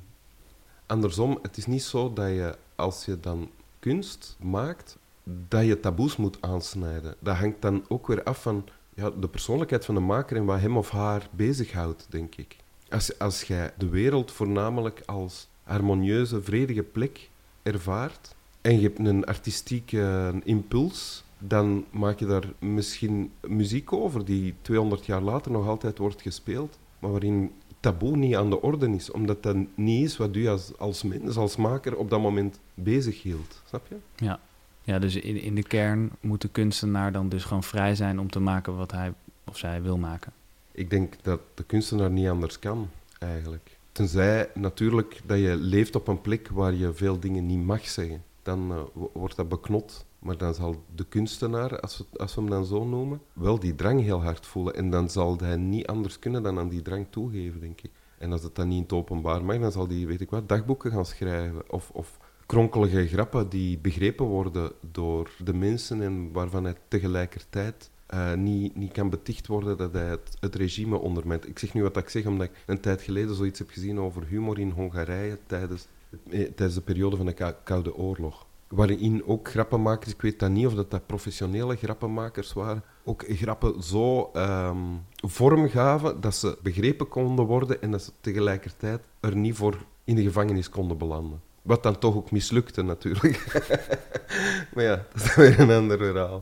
Andersom, het is niet zo dat je, als je dan kunst maakt, dat je taboes moet aansnijden. Dat hangt dan ook weer af van ja, de persoonlijkheid van de maker en wat hem of haar bezighoudt, denk ik. Als, als jij de wereld voornamelijk als harmonieuze, vredige plek ervaart en je hebt een artistieke impuls, dan maak je daar misschien muziek over die 200 jaar later nog altijd wordt gespeeld, maar waarin taboe niet aan de orde is, omdat dat niet is wat u als, als mens, als maker op dat moment bezig hield. Snap je? Ja. Ja, dus in, in de kern moet de kunstenaar dan dus gewoon vrij zijn om te maken wat hij of zij wil maken. Ik denk dat de kunstenaar niet anders kan, eigenlijk. Tenzij natuurlijk dat je leeft op een plek waar je veel dingen niet mag zeggen. Dan uh, wordt dat beknot. Maar dan zal de kunstenaar, als we, als we hem dan zo noemen, wel die drang heel hard voelen. En dan zal hij niet anders kunnen dan aan die drang toegeven, denk ik. En als het dan niet in het openbaar mag, dan zal hij, weet ik wat, dagboeken gaan schrijven. Of, of kronkelige grappen die begrepen worden door de mensen en waarvan hij tegelijkertijd uh, niet, niet kan beticht worden dat hij het, het, regime ondermijnt. Ik zeg nu wat ik zeg omdat ik een tijd geleden zoiets heb gezien over humor in Hongarije tijdens, eh, tijdens de periode van de Koude Oorlog. Waarin ook grappenmakers, ik weet dat niet of dat, dat professionele grappenmakers waren, ook grappen zo um, vorm gaven dat ze begrepen konden worden en dat ze tegelijkertijd er niet voor in de gevangenis konden belanden. Wat dan toch ook mislukte natuurlijk. maar ja, dat is weer een ander verhaal.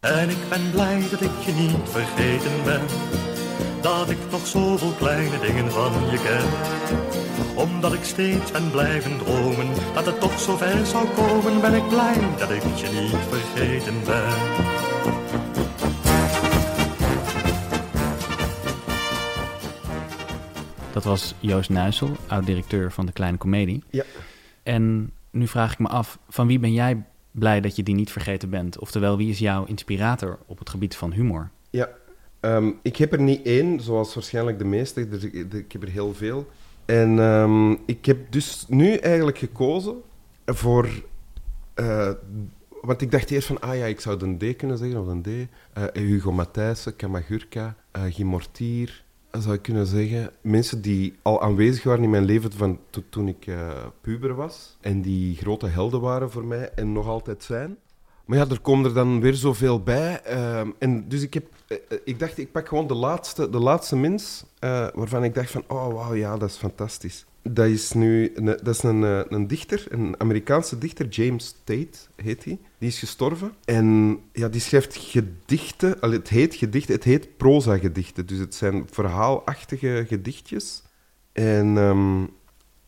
En ik ben blij dat ik je niet vergeten ben. Dat ik nog zoveel kleine dingen van je ken. Omdat ik steeds ben blijven dromen dat het toch zo ver zou komen, ben ik blij dat ik je niet vergeten ben. Dat was Joost Nuisel, oud-directeur van de Kleine Comedie. Ja. En nu vraag ik me af, van wie ben jij blij dat je die niet vergeten bent? Oftewel, wie is jouw inspirator op het gebied van humor? Ja, um, ik heb er niet één, zoals waarschijnlijk de meeste. Dus ik, heb er heel veel. En um, ik heb dus nu eigenlijk gekozen voor... Uh, want ik dacht eerst van, ah ja, ik zou een D kunnen zeggen, of een D. Uh, Hugo Matthijssen, Kamagurka, uh, Guy Mortier, zou ik kunnen zeggen, mensen die al aanwezig waren in mijn leven van to toen ik puber was. En die grote helden waren voor mij en nog altijd zijn. Maar ja, er komen er dan weer zoveel bij. Uh, en dus ik, heb, uh, ik dacht, ik pak gewoon de laatste, de laatste mens waarvan ik dacht van, oh wauw, ja, dat is fantastisch. dat is nu dat is een, eh, een dichter, een Amerikaanse dichter, James Tate heet hij. Die is gestorven. En ja, die schrijft gedichten. Het heet gedichten, het heet proza-gedichten. Dus het zijn verhaalachtige gedichtjes. En ehm,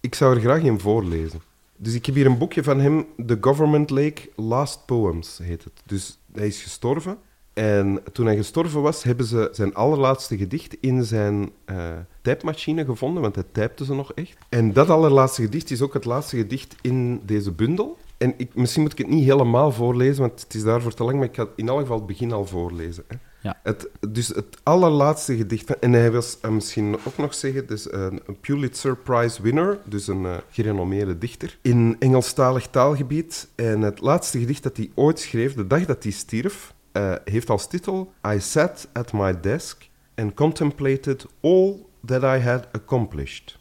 ik zou er graag in voorlezen. Dus ik heb hier een boekje van hem, The Government Lake Last Poems heet het. Dus hij is gestorven. En toen hij gestorven was, hebben ze zijn allerlaatste gedicht in zijn uh, typemachine gevonden, want hij typte ze nog echt. En dat allerlaatste gedicht is ook het laatste gedicht in deze bundel. En ik, misschien moet ik het niet helemaal voorlezen, want het is daarvoor te lang, maar ik ga in elk geval het begin al voorlezen. Hè. Ja. Het, dus het allerlaatste gedicht, van, en hij was uh, misschien ook nog zeggen, dus een, Pulitzer Prize winner, dus een uh, gerenommeerde dichter, in Engelstalig taalgebied. En het laatste gedicht dat hij ooit schreef, de dag dat hij stierf, uh, heeft als titel I sat at my desk and contemplated all that I had accomplished.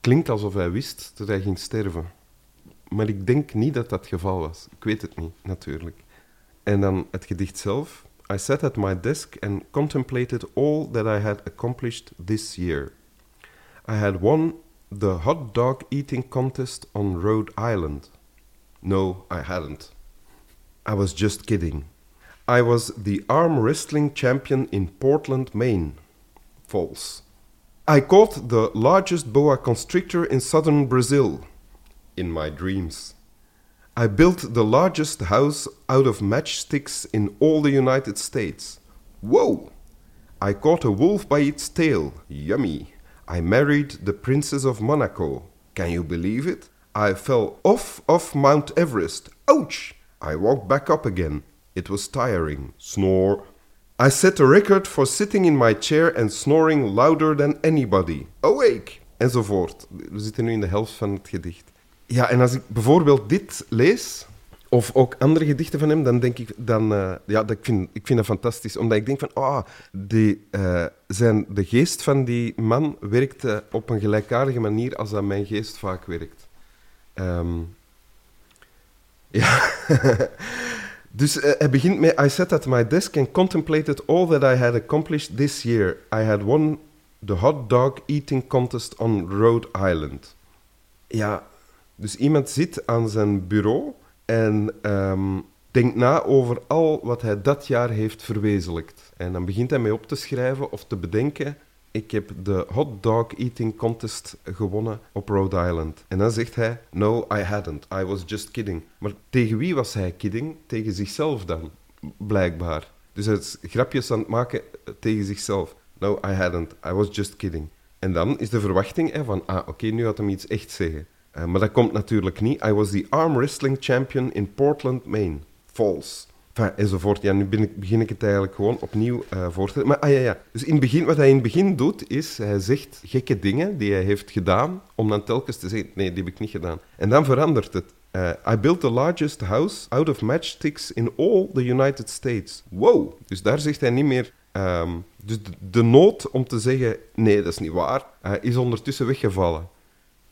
Klinkt alsof hij wist dat hij ging sterven. Maar ik denk niet dat dat het geval was. Ik weet het niet, natuurlijk. En dan het gedicht zelf. I sat at my desk and contemplated all that I had accomplished this year. I had won the hot dog eating contest on Rhode Island. No, I hadn't. I was just kidding. I was the arm wrestling champion in Portland, Maine. False. I caught the largest boa constrictor in southern Brazil. In my dreams. I built the largest house out of matchsticks in all the United States. Whoa! I caught a wolf by its tail. Yummy. I married the Princess of Monaco. Can you believe it? I fell off of Mount Everest. Ouch! I walked back up again. It was tiring. Snore. I set a record for sitting in my chair and snoring louder than anybody. Awake! Enzovoort. We zitten nu in de helft van het gedicht. Ja, en als ik bijvoorbeeld dit lees, of ook andere gedichten van hem, dan denk ik, dan, uh, ja, dat, ik, vind, ik vind dat fantastisch. Omdat ik denk van, ah, oh, die, uh, zijn, de geest van die man werkte op een gelijkaardige manier als dat mijn geest vaak werkt. Um, ja. dus hij begint met: I sat at my desk and contemplated all that I had accomplished this year. I had won the hot dog eating contest on Rhode Island. Ja, dus iemand zit aan zijn bureau en um, denkt na over al wat hij dat jaar heeft verwezenlijkt. En dan begint hij mee op te schrijven of te bedenken ik heb de hot dog eating contest gewonnen op Rhode Island. En dan zegt hij, no, I hadn't. I was just kidding. Maar tegen wie was hij kidding? Tegen zichzelf dan, blijkbaar. Dus hij is grapjes aan het maken tegen zichzelf. No, I hadn't. I was just kidding. En dan is de verwachting hè, van, ah, oké, nu gaat hem iets echt zeggen. Uh, maar dat komt natuurlijk niet. I was the arm wrestling champion in Portland, Maine. False. Enzovoort. Ja, nu ik, begin ik het eigenlijk gewoon opnieuw uh, voor te Maar ah, ja, ja. Dus in begin, wat hij in het begin doet, is hij zegt gekke dingen die hij heeft gedaan, om dan telkens te zeggen, nee, die heb ik niet gedaan. En dan verandert het. Uh, I built the largest house out of matchsticks in all the United States. Wow! Dus daar zegt hij niet meer... Um, dus de, nood om te zeggen, nee, dat is niet waar, is ondertussen weggevallen.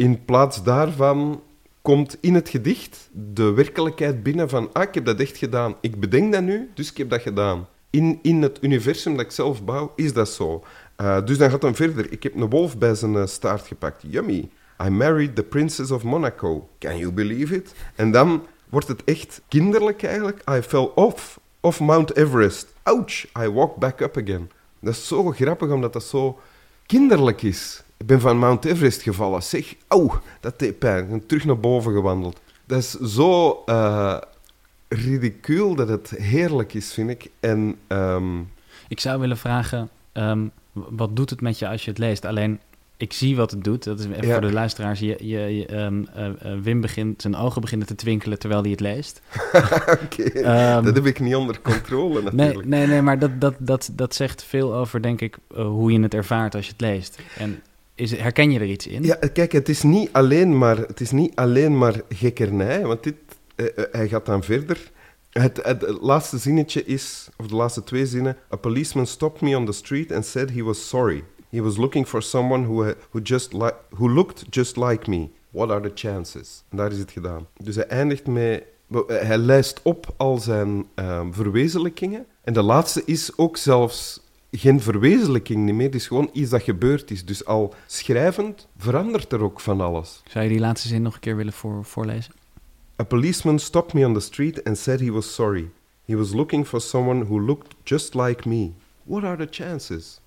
In plaats daarvan komt in het gedicht de werkelijkheid binnen van ah, ik heb dat echt gedaan. Ik bedenk dat nu, dus ik heb dat gedaan. In, in het universum dat ik zelf bouw, is dat zo. Uh, dus dan gaat hij verder. Ik heb een wolf bij zijn uh, staart gepakt. Yummy. I married the princess of Monaco. Can you believe it? En dan wordt het echt kinderlijk eigenlijk. I fell off of Mount Everest. Ouch, I walked back up again. Dat is zo grappig, omdat dat zo kinderlijk is. Ik ben van Mount Everest gevallen. Zeg, auw, dat deed pijn. Ben terug naar boven gewandeld. Dat is zo uh, ridicuul dat het heerlijk is, vind ik. En, um... Ik zou willen vragen, um, wat doet het met je als je het leest? Alleen, ik zie wat het doet. Dat is even ja. voor de luisteraars. Je, je, je um, uh, Wim begint, zijn ogen beginnen te twinkelen terwijl hij het leest. Oké, okay. dat heb ik niet onder controle natuurlijk. Nee, nee, nee maar dat, dat, dat, dat zegt veel over, denk ik, uh, hoe je het ervaart als je het leest. En is, herken je er iets in? Ja, kijk, het is niet alleen maar, het is niet alleen maar gekkernij, want dit, hij gaat dan verder. Het, het, het, laatste zinnetje is, of de laatste twee zinnen. A policeman stopped me on the street and said he was sorry. He was looking for someone who, who, just li who looked just like me. What are the chances? En daar is het gedaan. Dus hij eindigt met... Hij lijst op al zijn um, verwezenlijkingen. En de laatste is ook zelfs geen verwezenlijking niet meer. Het is gewoon iets dat gebeurd is. Dus al schrijvend verandert er ook van alles. Zou je die laatste zin nog een keer willen voor, voorlezen? A policeman stopped me on the street and said he was sorry. He was looking for someone who looked just like me. What are the chances?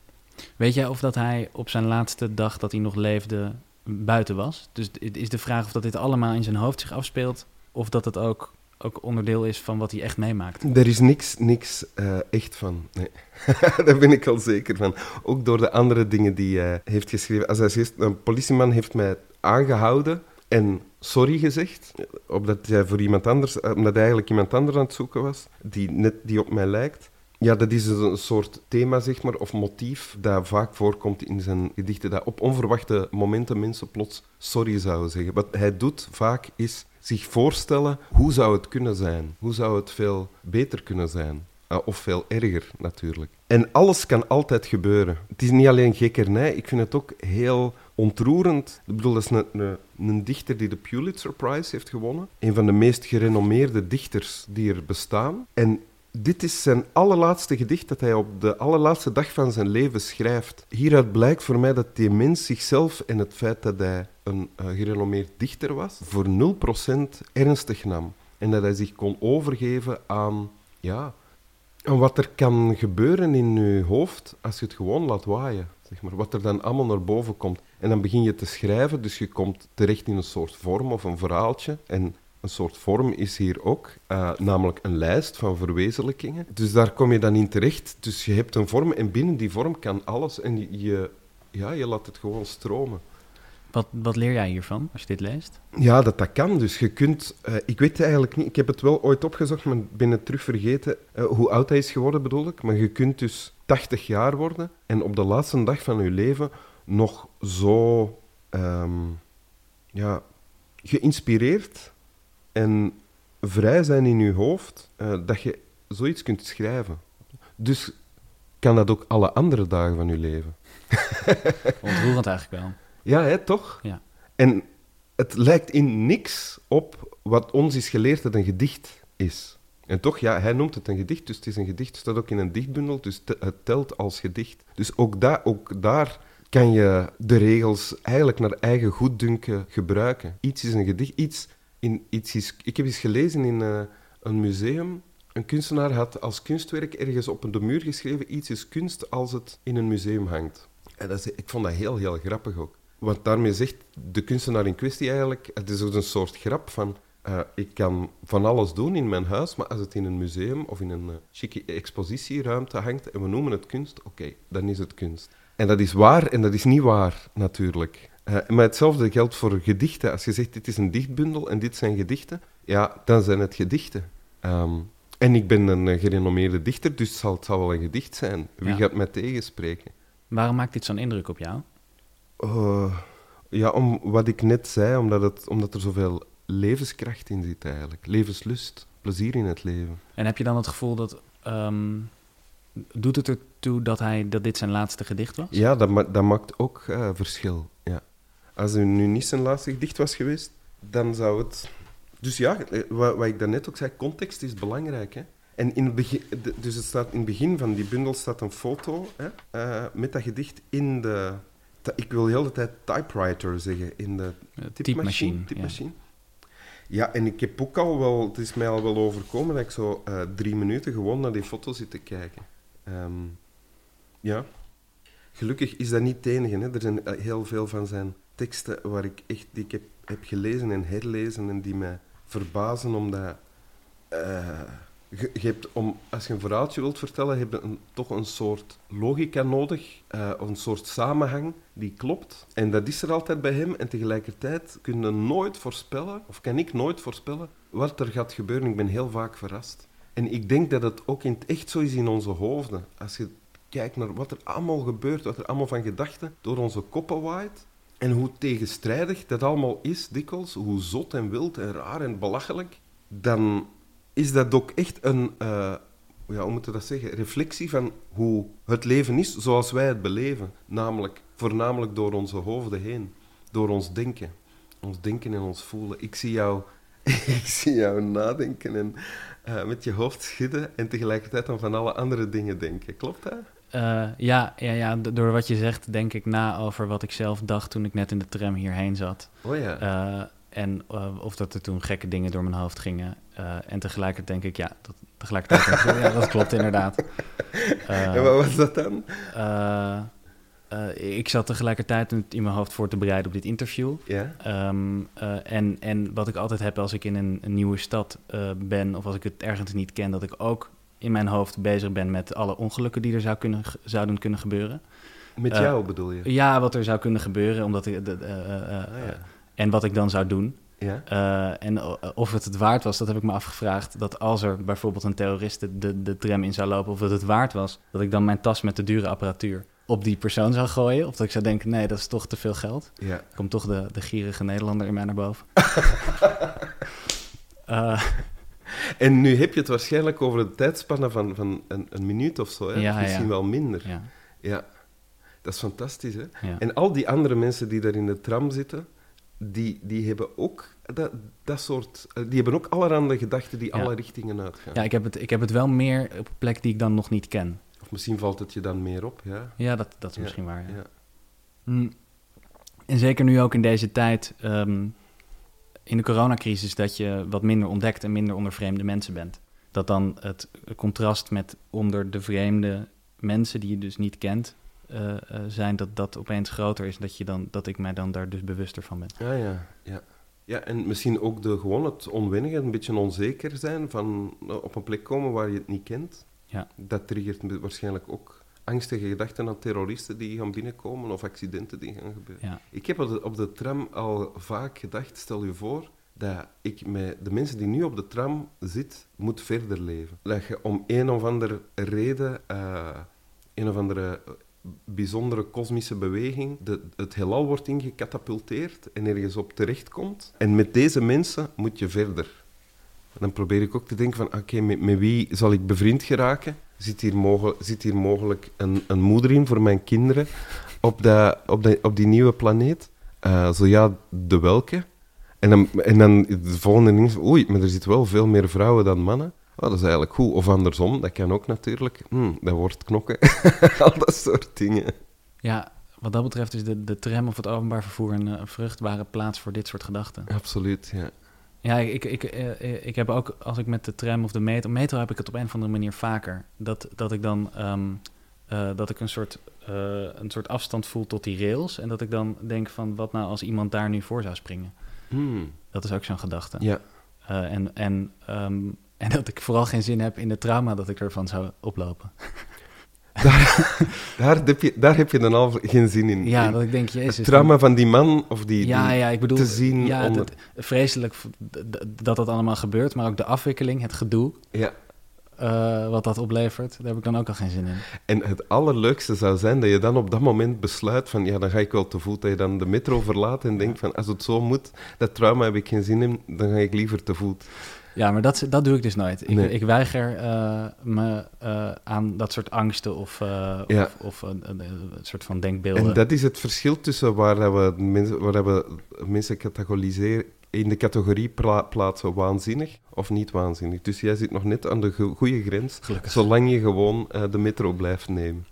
Weet jij of dat hij op zijn laatste dag dat hij nog leefde buiten was? Dus het is de vraag of dat dit allemaal in zijn hoofd zich afspeelt... of dat het ook, ook onderdeel is van wat hij echt meemaakt. Er is niks, niks eh, echt van. Nee. Daar ben ik al zeker van. Ook door de andere dingen die hij heeft geschreven. Als hij zegt, een politieman heeft mij aangehouden en sorry gezegd, omdat hij voor iemand anders, omdat eigenlijk iemand anders aan het zoeken was, die net die op mij lijkt. Ja, dat is een soort thema, zeg maar, of motief dat vaak voorkomt in zijn gedichten, dat op onverwachte momenten mensen plots sorry zouden zeggen. Wat hij doet vaak is zich voorstellen, hoe zou het kunnen zijn? Hoe zou het veel beter kunnen zijn? Uh, of veel erger, natuurlijk. En alles kan altijd gebeuren. Het is niet alleen gekkernij, ik vind het ook heel ontroerend. Ik bedoel, dat is een, een, dichter die de Pulitzer Prize heeft gewonnen. Een van de meest gerenommeerde dichters die er bestaan. En dit is zijn allerlaatste gedicht dat hij op de allerlaatste dag van zijn leven schrijft. Hieruit blijkt voor mij dat die mens zichzelf en het feit dat hij een uh, gerenommeerd dichter was, voor 0% ernstig nam. En dat hij zich kon overgeven aan, ja, aan wat er kan gebeuren in je hoofd als je het gewoon laat waaien. Zeg maar, wat er dan allemaal naar boven komt. En dan begin je te schrijven, dus je komt terecht in een soort vorm of een verhaaltje. En een soort vorm is hier ook, uh, namelijk een lijst van verwezenlijkingen. Dus daar kom je dan in terecht. Dus je hebt een vorm en binnen die vorm kan alles. En je, ja, je laat het gewoon stromen. Wat, wat leer jij hiervan als je dit leest? Ja, dat dat kan. Dus je kunt... Uh, ik weet eigenlijk niet... Ik heb het wel ooit opgezocht, maar ben het terug vergeten. Uh, hoe oud hij is geworden, bedoel ik. Maar je kunt dus 80 jaar worden en op de laatste dag van je leven nog zo... Um, ja, geïnspireerd en vrij zijn in je hoofd, uh, dat je zoiets kunt schrijven. Dus kan dat ook alle andere dagen van je leven. Ontroerend eigenlijk wel. Ja, hè, toch? Ja. En het lijkt in niks op wat ons is geleerd dat een gedicht is. En toch, ja, hij noemt het een gedicht, dus het is een gedicht, het staat ook in een dichtbundel, dus het telt als gedicht. Dus ook, da ook daar kan je de regels eigenlijk naar eigen goeddunken gebruiken. Iets is een gedicht, iets, in. Ik heb eens gelezen in uh, een museum, een kunstenaar had als kunstwerk ergens op de muur geschreven, iets is kunst als het in een museum hangt. En dat ik vond dat heel, heel grappig ook. Want daarmee zegt de kunstenaar in kwestie eigenlijk, het is een soort grap van, uh, ik kan van alles doen in mijn huis, maar als het in een museum of in een uh, chique expositieruimte hangt en we noemen het kunst, oké, dan is het kunst. En dat is waar en dat is niet waar, natuurlijk. Uh, maar hetzelfde geldt voor gedichten. Als je zegt, dit is een dichtbundel en dit zijn gedichten, ja, dan zijn het gedichten. Um, en ik ben een gerenommeerde dichter, dus het zal, het zal wel een gedicht zijn. Wie ja. gaat mij tegenspreken? Waarom maakt dit zo'n indruk op jou? Uh, ja, om wat ik net zei, omdat, het, omdat er zoveel levenskracht in zit eigenlijk. Levenslust, plezier in het leven. En heb je dan het gevoel dat... Um, doet het ertoe dat, hij, dat dit zijn laatste gedicht was? Ja, dat, ma dat maakt ook uh, verschil. Als het nu niet zijn laatste gedicht was geweest, dan zou het... Dus ja, wat, wat ik daarnet ook zei, context is belangrijk. Hè? En in het begin, dus het staat in het begin van die bundel staat een foto hè, uh, met dat gedicht in de... Ik wil de hele tijd typewriter zeggen, in de typemachine. typemachine. Ja. ja, en ik heb ook al wel... Het is mij al wel overkomen dat ik zo uh, drie minuten gewoon naar die foto zit te kijken. Um, ja. Gelukkig is dat niet het enige. Hè. Er zijn heel veel van zijn teksten waar ik echt, die ik heb, heb gelezen en herlezen en die mij verbazen, omdat... Uh, je, hebt om, als je een verhaaltje wilt vertellen, heb je toch een soort logica nodig, uh, een soort samenhang die klopt. En dat is er altijd bij hem. En tegelijkertijd kun je nooit voorspellen, of kan ik nooit voorspellen, wat er gaat gebeuren. Ik ben heel vaak verrast. En ik denk dat het ook in het echt zo is in onze hoofden. Als je kijkt naar wat er allemaal gebeurt, wat er allemaal van gedachten door onze koppen waait. En hoe tegenstrijdig dat allemaal is, dikwijls, hoe zot en wild en raar en belachelijk, dan is dat ook echt een, uh, ja, hoe moet je dat zeggen, reflectie van hoe het leven is zoals wij het beleven. Namelijk, voornamelijk door onze hoofden heen, door ons denken. Ons denken en ons voelen. Ik zie jou, ik zie jou nadenken en uh, met je hoofd schudden en tegelijkertijd aan van alle andere dingen denken. Klopt dat? Eh, ja, ja, ja, door wat je zegt denk ik na over wat ik zelf dacht toen ik net in de tram hierheen zat. Oh ja. Eh, en eh, of dat er toen gekke dingen door mijn hoofd gingen. En tegelijkertijd denk ik, ja, dat, tegelijkertijd denk ik, ja, dat klopt inderdaad. En wat was dat dan? ik zat tegelijkertijd in mijn hoofd voor te bereiden op dit interview. Ja? Ehm, eh, en, en wat ik altijd heb als ik in een, een nieuwe stad ben, of als ik het ergens niet ken, dat ik ook in mijn hoofd bezig ben met alle ongelukken die er zou kunnen, zouden kunnen gebeuren. Met Eh, jou bedoel je? Ja, wat er zou kunnen gebeuren, omdat ik, de- eh, eh, Ah, ja. en wat ik dan zou doen. Ja? En of het het waard was, dat heb ik me afgevraagd. Dat als er bijvoorbeeld een terrorist de, de, de tram in zou lopen, of dat het waard was, dat ik dan mijn tas met de dure apparatuur op die persoon zou gooien. Of dat ik zou denken, nee, dat is toch te veel geld. Ja. Komt toch de, de gierige Nederlander in mij naar boven. En nu heb je het waarschijnlijk over een tijdspanne van, van een, een minuut of zo, hè? Ja, misschien ja. wel minder. ja, Ja. Dat is fantastisch, hè? En al die andere mensen die daar in de tram zitten, die, die hebben ook dat, dat soort... eh, Die hebben ook allerhande gedachten die alle richtingen uitgaan. ja ik, heb het, ik heb het wel meer op een plek die ik dan nog niet ken. Of misschien valt het je dan meer op, ja. Ja, dat, dat is misschien waar. Mm. En zeker nu ook in deze tijd, ehm, in de coronacrisis, dat je wat minder ontdekt en minder onder vreemde mensen bent. Dat dan het contrast met onder de vreemde mensen die je dus niet kent eh, eh, zijn, dat dat opeens groter is. Dat, je dan, dat ik mij dan daar dus bewuster van ben. Ja, ja, ja. Ja, en misschien ook de, gewoon het onwennige, een beetje onzeker zijn van eh, op een plek komen waar je het niet kent. Ja. Dat triggert me waarschijnlijk ook angstige gedachten aan terroristen die gaan binnenkomen of accidenten die gaan gebeuren. Ja, Ik heb op de, op de tram al vaak gedacht, stel je voor, dat ik met de mensen die nu op de tram zitten, moet verder leven. Dat je om een of andere reden, eh, een of andere bijzondere kosmische beweging, de, het heelal wordt ingecatapulteerd en ergens op terechtkomt. En met deze mensen moet je verder. Dan probeer ik ook te denken van, oké, met, met wie zal ik bevriend geraken? Zit hier, mogelijk, zit hier mogelijk een, een moeder in voor mijn kinderen op, dat, op, dat, op die nieuwe planeet? Eh, zo ja, de welke? En dan, en dan de volgende ding is, oei, maar er zitten wel veel meer vrouwen dan mannen. Oh, dat is eigenlijk goed. Of andersom, dat kan ook natuurlijk. Hm, dat wordt knokken. Al dat soort dingen. ja wat dat betreft is de, de tram of het openbaar vervoer een, eh, vruchtbare plaats voor dit soort gedachten. Absoluut, ja. Ja, ik, ik, eh, ik heb ook, als ik met de tram of de metro... Metro heb ik het op een of andere manier vaker. Dat, dat ik dan... ehm, eh, dat ik een soort, eh, een soort afstand voel tot die rails. En dat ik dan denk van... Wat nou als iemand daar nu voor zou springen? Hm, Dat is ook zo'n gedachte. ja. Eh, en, en, ehm, en dat ik vooral geen zin heb in het trauma dat ik ervan zou oplopen. Daar heb, je, daar heb je dan al geen zin in. Ja, In dat ik denk, jezus... het trauma van die man of die... Ja, die- ja, ik bedoel... te zien ja, onder- dat- vreselijk dat dat allemaal gebeurt. Maar ook de afwikkeling, het gedoe... ja. eh, wat dat oplevert, daar heb ik dan ook al geen zin in. En het allerleukste zou zijn dat je dan op dat moment besluit van ja, dan ga ik wel te voet. Dat je dan de metro verlaat en denkt van als het zo moet, dat trauma heb ik geen zin in, dan ga ik liever te voet. Ja, maar dat, dat doe ik dus nooit. Ik, Nee. ik weiger eh, me eh, aan dat soort angsten of, Ja. of, of een, een, een soort van denkbeelden. En dat is het verschil tussen waar, we, mensen, waar we mensen categoriseren, in de categorie pla- plaatsen waanzinnig of niet waanzinnig. Dus jij zit nog net aan de go- goede grens, Gelukkig. zolang je gewoon de metro blijft nemen.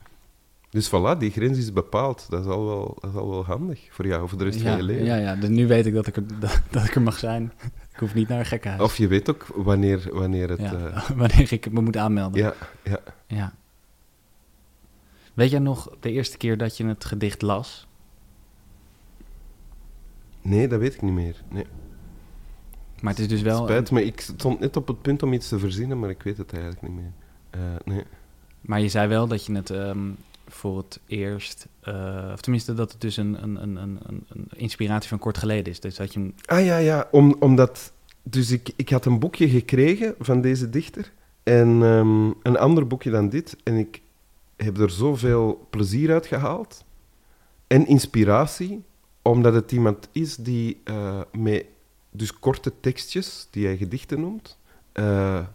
Dus voilà, die grens is bepaald. Dat is al wel, dat is al wel handig voor jou, voor de rest ja, van je leven. Ja, ja, dus nu weet ik dat ik, er, dat, dat ik er mag zijn. Ik hoef niet naar een gekkenhuis. Of je weet ook wanneer, wanneer het... ja, eh, wanneer ik me moet aanmelden. ja, ja. Ja. Weet jij nog de eerste keer dat je het gedicht las? Nee, dat weet ik niet meer. Nee. Maar het is dus wel... Spijt me, ik stond net op het punt om iets te verzinnen, maar ik weet het eigenlijk niet meer. Eh, nee. Maar je zei wel dat je het ehm, voor het eerst... eh, of tenminste dat het dus een, een, een, een, een- inspiratie van kort geleden is. Dus dat je. Ah ja, ja, om, omdat... Dus ik, ik had een boekje gekregen van deze dichter. En ehm, een ander boekje dan dit. En ik heb er zoveel plezier uit gehaald. En inspiratie. Omdat het iemand is die eh, met dus korte tekstjes, die hij gedichten noemt... eh,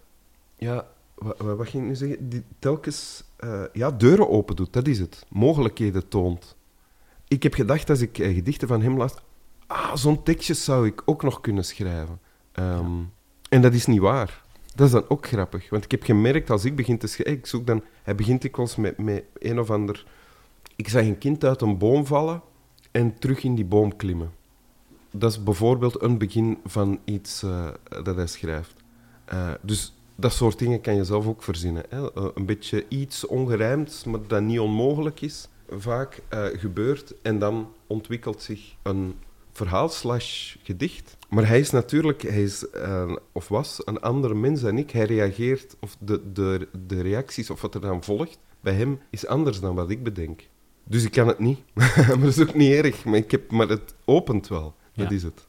ja, wat, wat ging ik nu zeggen? Die telkens eh, ja, deuren open doet, dat is het. Mogelijkheden toont. Ik heb gedacht, als ik eh, gedichten van hem las... Ah, zo'n tekstje zou ik ook nog kunnen schrijven. Ehm, En dat is niet waar. Dat is dan ook grappig. Want ik heb gemerkt, als ik begin te schrijven... Ik zoek dan... Hij begint dikwijls met, met een of ander... Ik zag een kind uit een boom vallen en terug in die boom klimmen. Dat is bijvoorbeeld een begin van iets dat hij schrijft. Dus dat soort dingen kan je zelf ook verzinnen. Hè? Uh, een beetje iets ongerijmd, maar dat niet onmogelijk is, vaak gebeurt. En dan ontwikkelt zich een verhaal slash gedicht. Maar hij is natuurlijk, hij is, uh, of was, een andere mens dan ik. Hij reageert, of de, de, de reacties, of wat er dan volgt, bij hem is anders dan wat ik bedenk. Dus ik kan het niet. maar dat is ook niet erg. Maar, ik heb, maar het opent wel. Dat is het.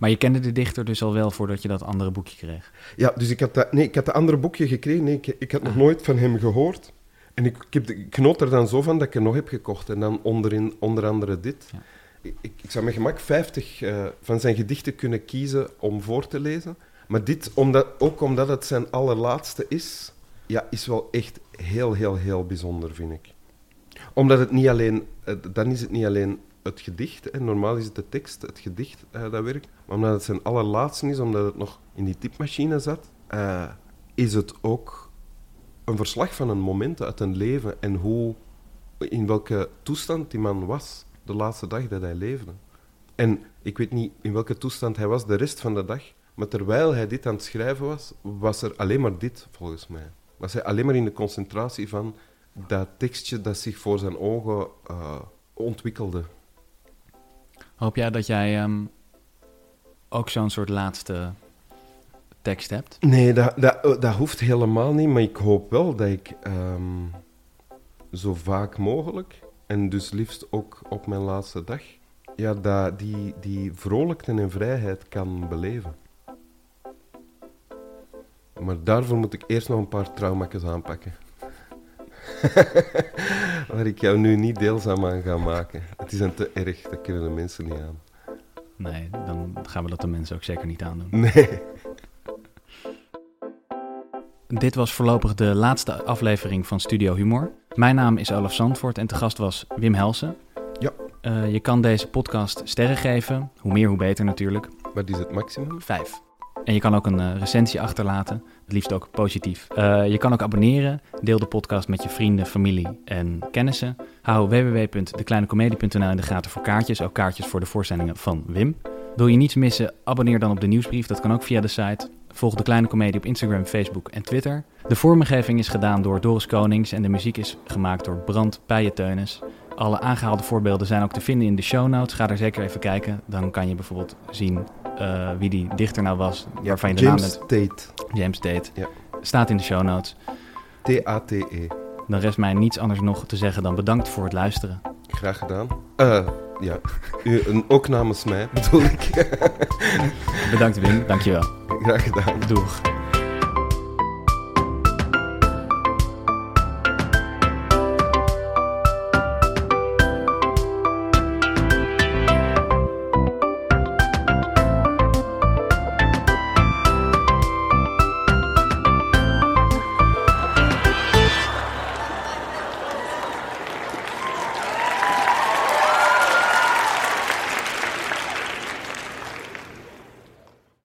Maar je kende de dichter dus al wel voordat je dat andere boekje kreeg? Ja, dus ik had dat, nee, ik had dat andere boekje gekregen. Nee, ik, ik had nog ah. nooit van hem gehoord. En ik, ik, heb er dan zo van dat ik er nog heb gekocht. En dan onderin, onder andere dit. Ja ik, ik zou met gemak 50 uh, eh, van zijn gedichten kunnen kiezen om voor te lezen. Maar dit, omdat, ook omdat het zijn allerlaatste is, ja, is wel echt heel, heel, heel bijzonder, vind ik. Omdat het niet alleen, uh, dan is het niet alleen het gedicht, hè. normaal is het de tekst, het gedicht uh, dat werkt, maar omdat het zijn allerlaatste is, omdat het nog in die typemachine zat, is het ook een verslag van een moment uit een leven en hoe, in welke toestand die man was de laatste dag dat hij leefde. En ik weet niet in welke toestand hij was de rest van de dag, maar terwijl hij dit aan het schrijven was, was er alleen maar dit, volgens mij. Was hij alleen maar in de concentratie van dat tekstje dat zich voor zijn ogen uh, ontwikkelde. Hoop jij dat jij um, ook zo'n soort laatste tekst hebt? Nee, dat, dat, dat hoeft helemaal niet, maar ik hoop wel dat ik um, zo vaak mogelijk en dus liefst ook op mijn laatste dag, ja, dat, die, die vrolijkte en vrijheid kan beleven. Maar daarvoor moet ik eerst nog een paar trauma's aanpakken. Waar ik jou nu niet deelzaam aan ga maken. Het is een te erg, dat kunnen de mensen niet aan. Nee, dan gaan we dat de mensen ook zeker niet aandoen. Nee. Dit was voorlopig de laatste aflevering van Studio Humor. Mijn naam is Olaf Zandvoort en te gast was Wim Helsen. Ja. Uh, je kan deze podcast sterren geven. Hoe meer, hoe beter natuurlijk. Wat is het maximum? Vijf. En je kan ook een uh, recensie achterlaten, het liefst ook positief. Uh, je kan ook abonneren. Deel de podcast met je vrienden, familie en kennissen. Hou www.dekleinecomedie.nl in de gaten voor kaartjes, ook kaartjes voor de voorstellingen van Wim. Wil je niets missen? Abonneer dan op de nieuwsbrief. Dat kan ook via de site. Volg de Kleine Comedie op Instagram, Facebook en Twitter. De vormgeving is gedaan door Doris Konings en de muziek is gemaakt door Brand Pijenteunis. Alle aangehaalde voorbeelden zijn ook te vinden in de show notes. Ga daar zeker even kijken. Dan kan je bijvoorbeeld zien uh, wie die dichter nou was. Waarvan je de James naam Tate. James Tate. Ja. Staat in de show notes. T-A-T-E. Dan rest mij niets anders nog te zeggen dan bedankt voor het luisteren. Graag gedaan. Uh, ja, U, ook namens mij bedoel ik. bedankt Wim, dankjewel. Graag gedaan. Doeg.